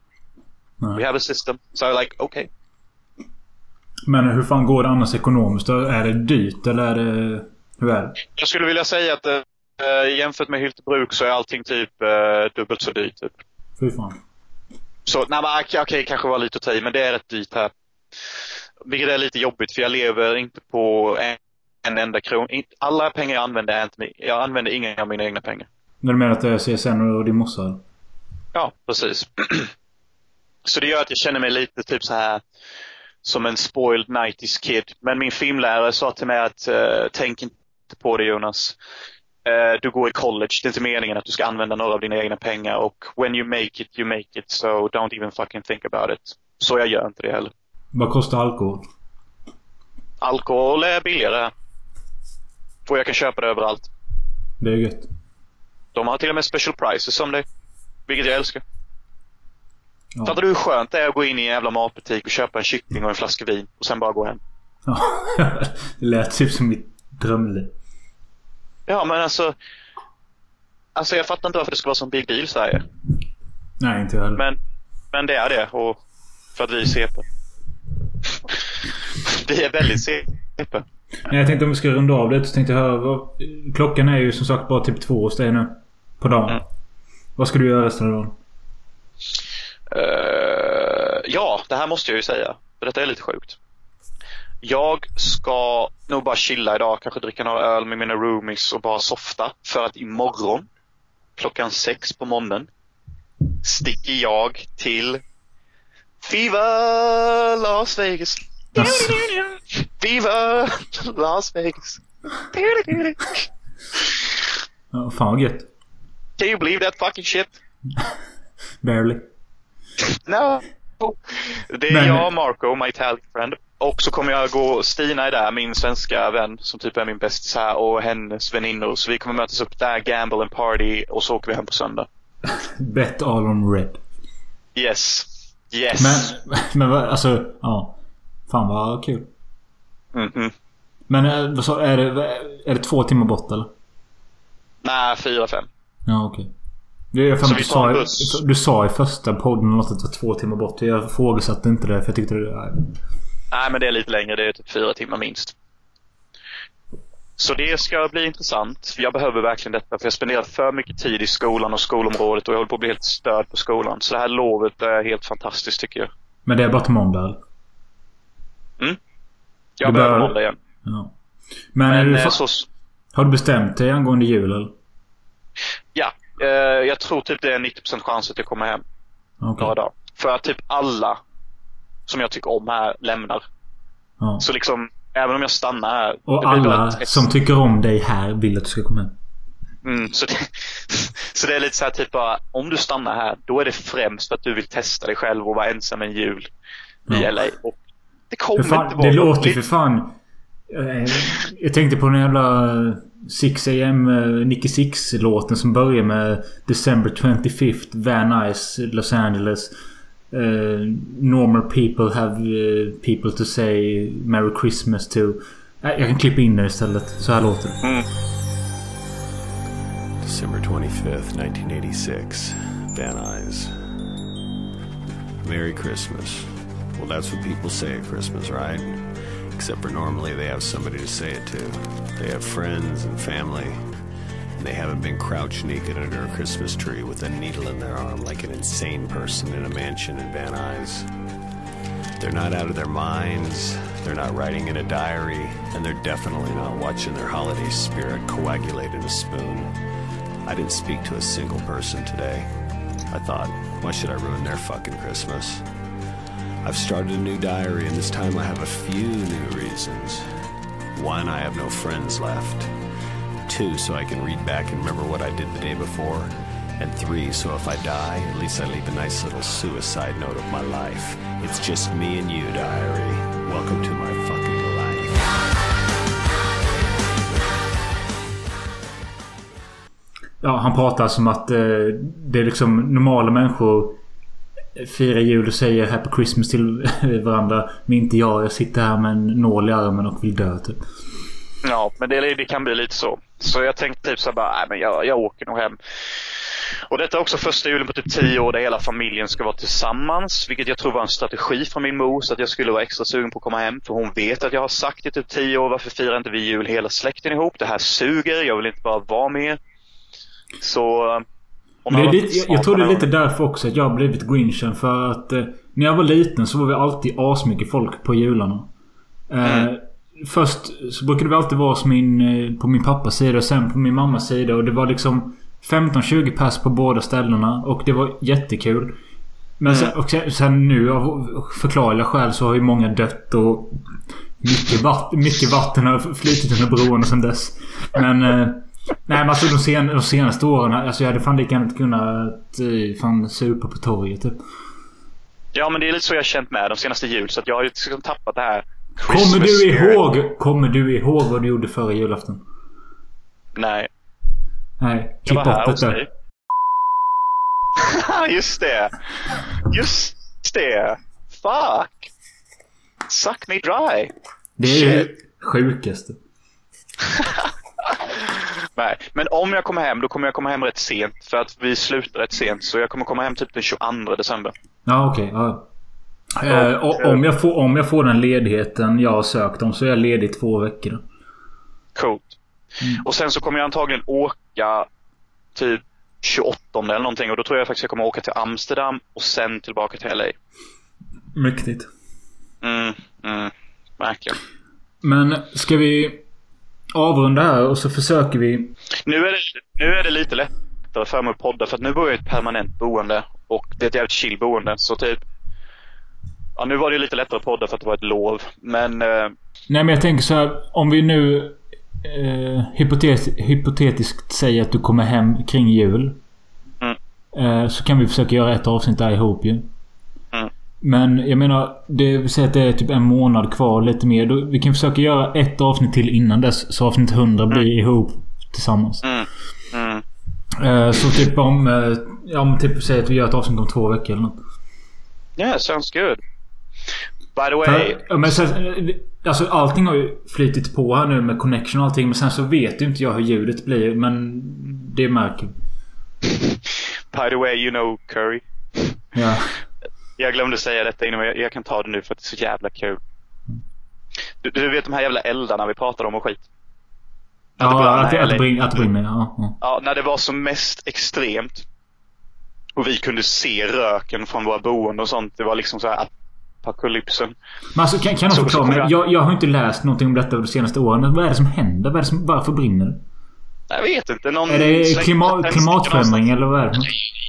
Nej. We have a system. Så jag är like, okej. Men hur fan går det annars ekonomiskt? Är det dyrt eller är det... Det? Jag skulle vilja säga att eh, jämfört med Hyltebruk så är allting typ eh, dubbelt så dyrt. Typ. Fy fan. Så nej, men okej, okej, kanske var lite att ta i, men det är rätt dyrt här. Vilket är lite jobbigt för jag lever inte på en, en enda krona. Alla pengar jag använder är inte Jag använder inga av mina egna pengar. När du menar att det är CSN och din morsa? Ja, precis. så det gör att jag känner mig lite typ så här som en spoiled 90s kid. Men min filmlärare sa till mig att eh, tänk inte på det Jonas. Eh, du går i college, det är inte meningen att du ska använda några av dina egna pengar och when you make it, you make it. So don't even fucking think about it. Så jag gör inte det heller. Vad kostar alkohol? Alkohol är billigare. Och jag kan köpa det överallt. Det är gött. De har till och med special prices som det. Vilket jag älskar. Ja. Fattar du hur skönt det är att gå in i en jävla matbutik och köpa en kyckling och en flaska vin och sen bara gå hem? Ja. det lät typ som mitt drömliv. Ja, men alltså. Alltså jag fattar inte varför det ska vara sån big deal Sverige. Nej, inte jag heller. Men, men det är det. Och för att vi är CP. vi är väldigt CP. Nej, jag tänkte om vi ska runda av det så tänkte jag höra. Klockan är ju som sagt bara typ två hos dig nu. På dagen. Mm. Vad ska du göra resten av dagen? Eh, ja, det här måste jag ju säga. För detta är lite sjukt. Jag ska nog bara chilla idag, kanske dricka några öl med mina roomies och bara softa. För att imorgon, klockan sex på morgonen, sticker jag till Viva Las Vegas. Viva Las Vegas. Ja, fan vad gött. Can you believe that fucking shit? Barely. No. Det är Men- jag, Marco, my Italian friend. Och så kommer jag gå, Stina är där, min svenska vän som typ är min bästis här och hennes väninnor. Så vi kommer mötas upp där, gamble and party och så åker vi hem på söndag. Bet all on red. Yes. Yes. Men, men vad- alltså, ja. Fan vad kul. Mhm. Men eh, vad sa- är det, är det två timmar bort eller? Nej, fyra, fem. Ja, okej. Det är för att du, sa, i- du sa i första podden att det var två timmar bort. Jag ifrågasatte inte det för jag tyckte det... nej. Nej, men det är lite längre. Det är typ fyra timmar minst. Så det ska bli intressant. Jag behöver verkligen detta för jag har spenderat för mycket tid i skolan och skolområdet och jag håller på att bli helt störd på skolan. Så det här lovet är helt fantastiskt tycker jag. Men det är bara till måndag eller? Jag Du behöver bör- måndag igen. Ja. Men, Men du, eh, fa- så, har du bestämt dig angående jul eller? ja, eh, jag tror typ det är 90% chans att jag kommer hem Okej. några dagar. För att typ alla som jag tycker om här lämnar. Ja. Så liksom, även om jag stannar här. Och alla som tycker om dig här vill att du ska komma hem. Mm, så, det, så det är lite så här typ bara, om du stannar här, då är det främst för att du vill testa dig själv och vara ensam en jul i Ja. LA. Och det kommer fan, inte vara det låter för fan... eh, Jag tänkte på den jävla 6am eh, Nicky Six-låten som börjar med December 25th, Van Nuys, Los Angeles. eh, normal people have eh, people to say Merry Christmas to. Eh, jag kan klippa in det istället. Så här låter det. Mm. December 25th, 1986. Van Nuys. Merry Christmas. Well, that's what people say at Christmas, right? Except for normally they have somebody to say it to. They have friends and family. And they haven't been crouched naked under a Christmas tree with a needle in their arm like an insane person in a mansion in Van Nuys. They're not out of their minds, they're not writing in a diary, and they're definitely not watching their holiday spirit coagulate in a spoon. I didn't speak to a single person today. I thought, why should I ruin their fucking Christmas? I've started a new diary, and this time I have a few new reasons. One, I have no friends left. Two, so I can read back and remember what I did the day before. And three, so if I die, at least I leave a nice little suicide note of my life. It's just me and you, diary. Welcome to my fucking life. Ja, han pratar som att eh, det är liksom normala människor firar jul och säger Happy Christmas till varandra. Men inte jag. Jag sitter här med en nål i armen och vill dö typ. Ja, men det, det kan bli lite så. Så jag tänkte typ så här bara, nej men jag, jag åker nog hem. Och detta är också första julen på typ tio år där hela familjen ska vara tillsammans. Vilket jag tror var en strategi från min mor så att jag skulle vara extra sugen på att komma hem. För hon vet att jag har sagt i typ tio år, varför firar inte vi jul hela släkten ihop? Det här suger, jag vill inte bara vara med. Så det är lite, jag, jag tror det är lite därför också att jag har blivit grinchen. För att eh, när jag var liten så var vi alltid asmycket folk på jularna. Eh, Först så brukade vi alltid vara min, eh, på min pappas sida och sen på min mammas sida. Och det var liksom 15-20 pers på båda ställena. Och det var jättekul. Men sen, och sen, sen nu av förklarliga skäl så har ju många dött och mycket, vatt, mycket vatten har flutit under broarna sen dess. Men... Eh, nej men alltså de, sen, de senaste åren. Alltså jag hade fan lika gärna kunnat eh, fan supa på torget typ. Ja, men det är lite så jag känt med de senaste jul. Så jag har ju liksom tappat det här Kommer Christmas du spirit. ihåg? Kommer du ihåg vad du gjorde förra julafton? Nej. Nej, klipp bort det dig. Just det. Just det. Fuck. Suck me dry. Det är ju sjukaste. Nej, men om jag kommer hem, då kommer jag komma hem rätt sent. För att vi slutar rätt sent. Så jag kommer komma hem typ den 22 december. Ja, okej. ja. Eh, och om, jag får, om jag får den ledigheten jag har sökt om så är jag ledig två veckor. Coolt. Och sen så kommer jag antagligen åka typ 28 eller någonting. Och då tror jag faktiskt jag kommer åka till Amsterdam och sen tillbaka till LA. Mäktigt. Mm, mm, verkligen. Men ska vi avrunda här och så försöker vi... Nu är, det, nu är det lite lättare för mig att podda för att nu bor jag i ett permanent boende och det är ett jävligt chill boende. Så typ... Ja, nu var det lite lättare att podda för att det var ett lov. Men... Eh, Nej men jag tänker så här. Om vi nu eh, hypotet, hypotetiskt säger att du kommer hem kring jul. Mm. Eh, så kan vi försöka göra ett avsnitt där ihop ju. Mm. Men jag menar, det säga att det är typ en månad kvar lite mer. Då, vi kan försöka göra ett avsnitt till innan dess. Så avsnitt 100 blir ihop tillsammans. mm, mm. Eh, så typ om... Eh, ja men typ säg att vi gör ett avsnitt om två veckor eller något. Yeah, sounds good. By the way. För, men sen, alltså allting har ju flytit på här nu med connection och allting. Men sen så vet ju inte jag hur ljudet blir. Men det märker vi. By the way, you know Curry. Ja. Jag glömde säga detta innan, jag, jag kan ta det nu för att det är så jävla kul. Du, du vet de här jävla eldarna vi pratade om och skit? Ja, att, det brinner. Att ja. ja. Ja, när det var som mest extremt. Och vi kunde se röken från våra boenden och sånt. Det var liksom så här apokalypsen. Men alltså kan, kan Så- förklara Jag, jag har inte läst någonting om detta de senaste åren. Vad är det som händer? Är som, varför brinner det? Jag vet inte. Någon Är det slängde klima, en klimatförändring eller vad är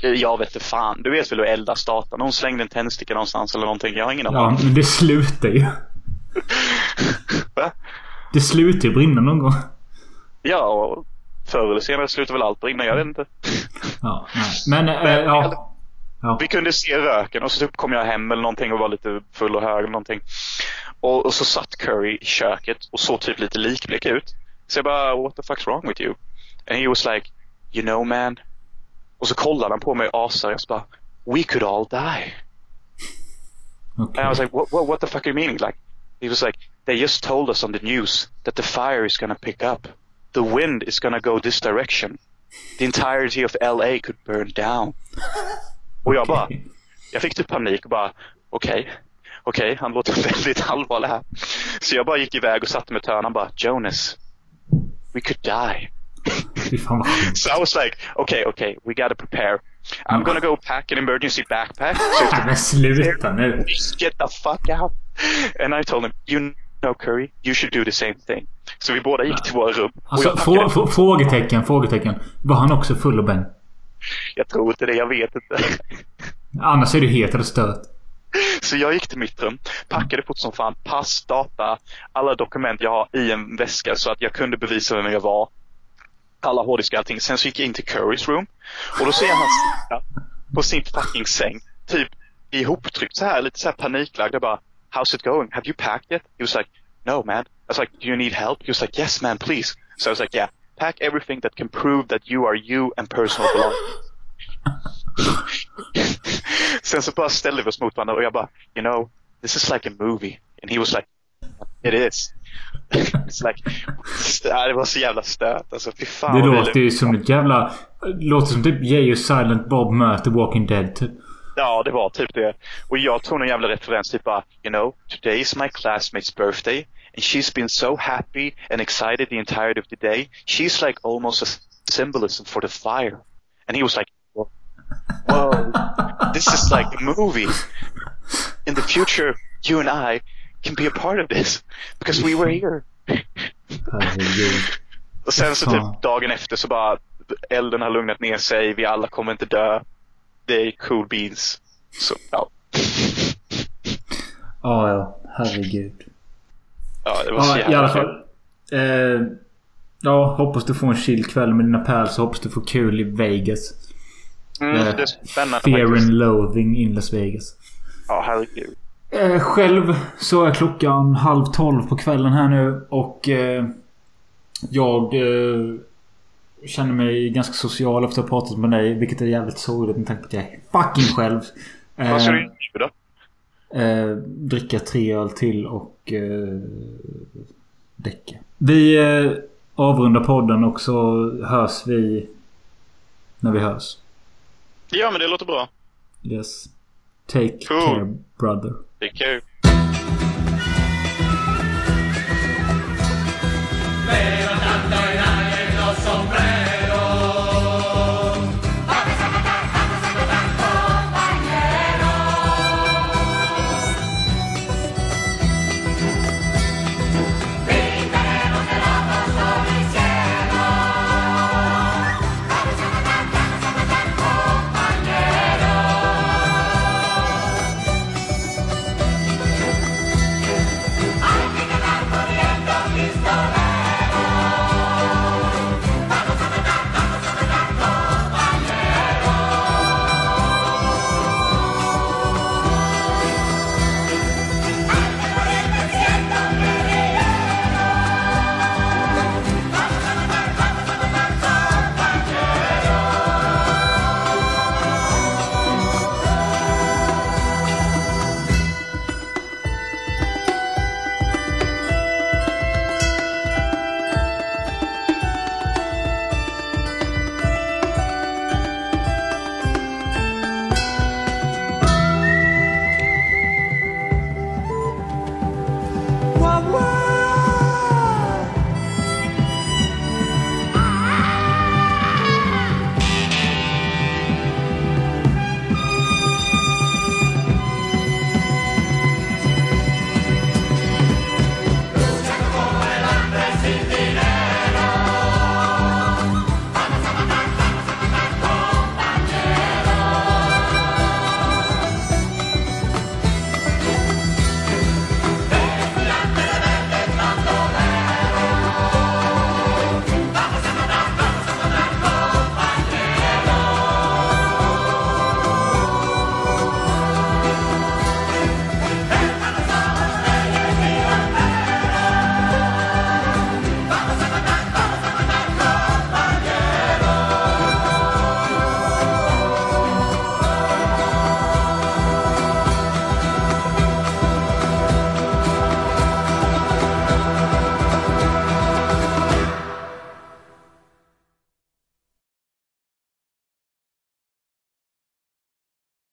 det? Jag vet inte fan. Du vet väl hur eldar startar? Någon slängde en tändsticka någonstans eller någonting. Jag har ingen Ja, aning. men det slutar ju. Va? Det slutar ju brinna någon gång. Ja, och förr eller senare slutar väl allt brinna. Jag vet inte. Ja, nej. Men, eh, Men- ja. Ja. Vi kunde se röken och så typ kom jag hem eller någonting och var lite full och hög eller någonting. Och, och så satt Curry i köket och såg typ lite likblek ut. Så jag bara, what the fuck's wrong with you? And he was like, you know man. Och så kollade han på mig och bara, we could all die. And I was like, what, what, what the fuck are you meaning? Like, he was like, they just told us on the news that the fire is gonna pick up. The wind is gonna go this direction. The entirety of LA could burn down. Och jag bara, jag fick typ panik och bara, okej, okej, han låter väldigt allvarlig här. Så jag bara gick iväg och satte mig i och bara, Jonas, we could die. So I was like, okay, okay, we gotta prepare. I'm gonna go pack an emergency backpack. So men sluta nu. Just get the fuck out. And I told him, you know Curry, you should do the same thing. Så vi båda gick till våra rum. Alltså, frå, frå, frågetecken, frågetecken. Var han också full och Ben? jag tror inte det, jag vet inte. Annars är du het eller stört. Så jag gick till mitt rum, packade fort som fan, pass, data, alla dokument jag har i en väska så att jag kunde bevisa vem jag var. Alla hårddiskar och allting. Sen så gick jag in till Currys room och då ser jag han sitta på sin fucking säng, typ ihoptryckt så här, lite så här paniklagd. Jag bara, how's it going? Have you packed it? He was like, no man. I was like, do you need help? He was like, yes man, please. So I was like, yeah, pack everything that can prove that you are you and personal belongings. Sen så bara ställde vi oss mot varandra och jag bara, you know, this is like a movie. And he was like, it is. Ja, det var så jävla stört alltså. Fy fan Det låter ju som ett jävla... Låter som typ Jay och Silent Bob möter Walking Dead typ. Ja, det var typ det. Och jag tog någon jävla referens typ bara, you know, today is my classmate's birthday and she's been so happy and excited the entirety of the day. She's like almost a symbolism for the fire. And he was like, whoa, this is like a movie. In the future, you and I can be a part of this because we were here. Herregud. Och sen så typ dagen efter så bara elden har lugnat ner sig, vi alla kommer inte dö. Det är cool beans. Så ja. Ja, ja. Herregud. Ja, det var så Ja, jävla i alla fall. Eh, ja, hoppas du får en chill kväll med dina pals. Hoppas du får kul i Vegas. Mm, Eh, det är spännande Fear faktiskt. and loathing in Las Vegas. Ja, herregud. Eh, själv så är klockan halv tolv på kvällen här nu och eh, jag eh, känner mig ganska social efter att ha pratat med dig. Vilket är jävligt sorgligt med tanke på att jag är fucking själv. Eh, Vad ska du göra då? Eh, dricka tre öl till och eh, däcka. Vi eh, avrundar podden och så hörs vi när vi hörs. Ja, men det låter bra. Yes. Take Cool. care brother. Take care. Pero tanto el aire.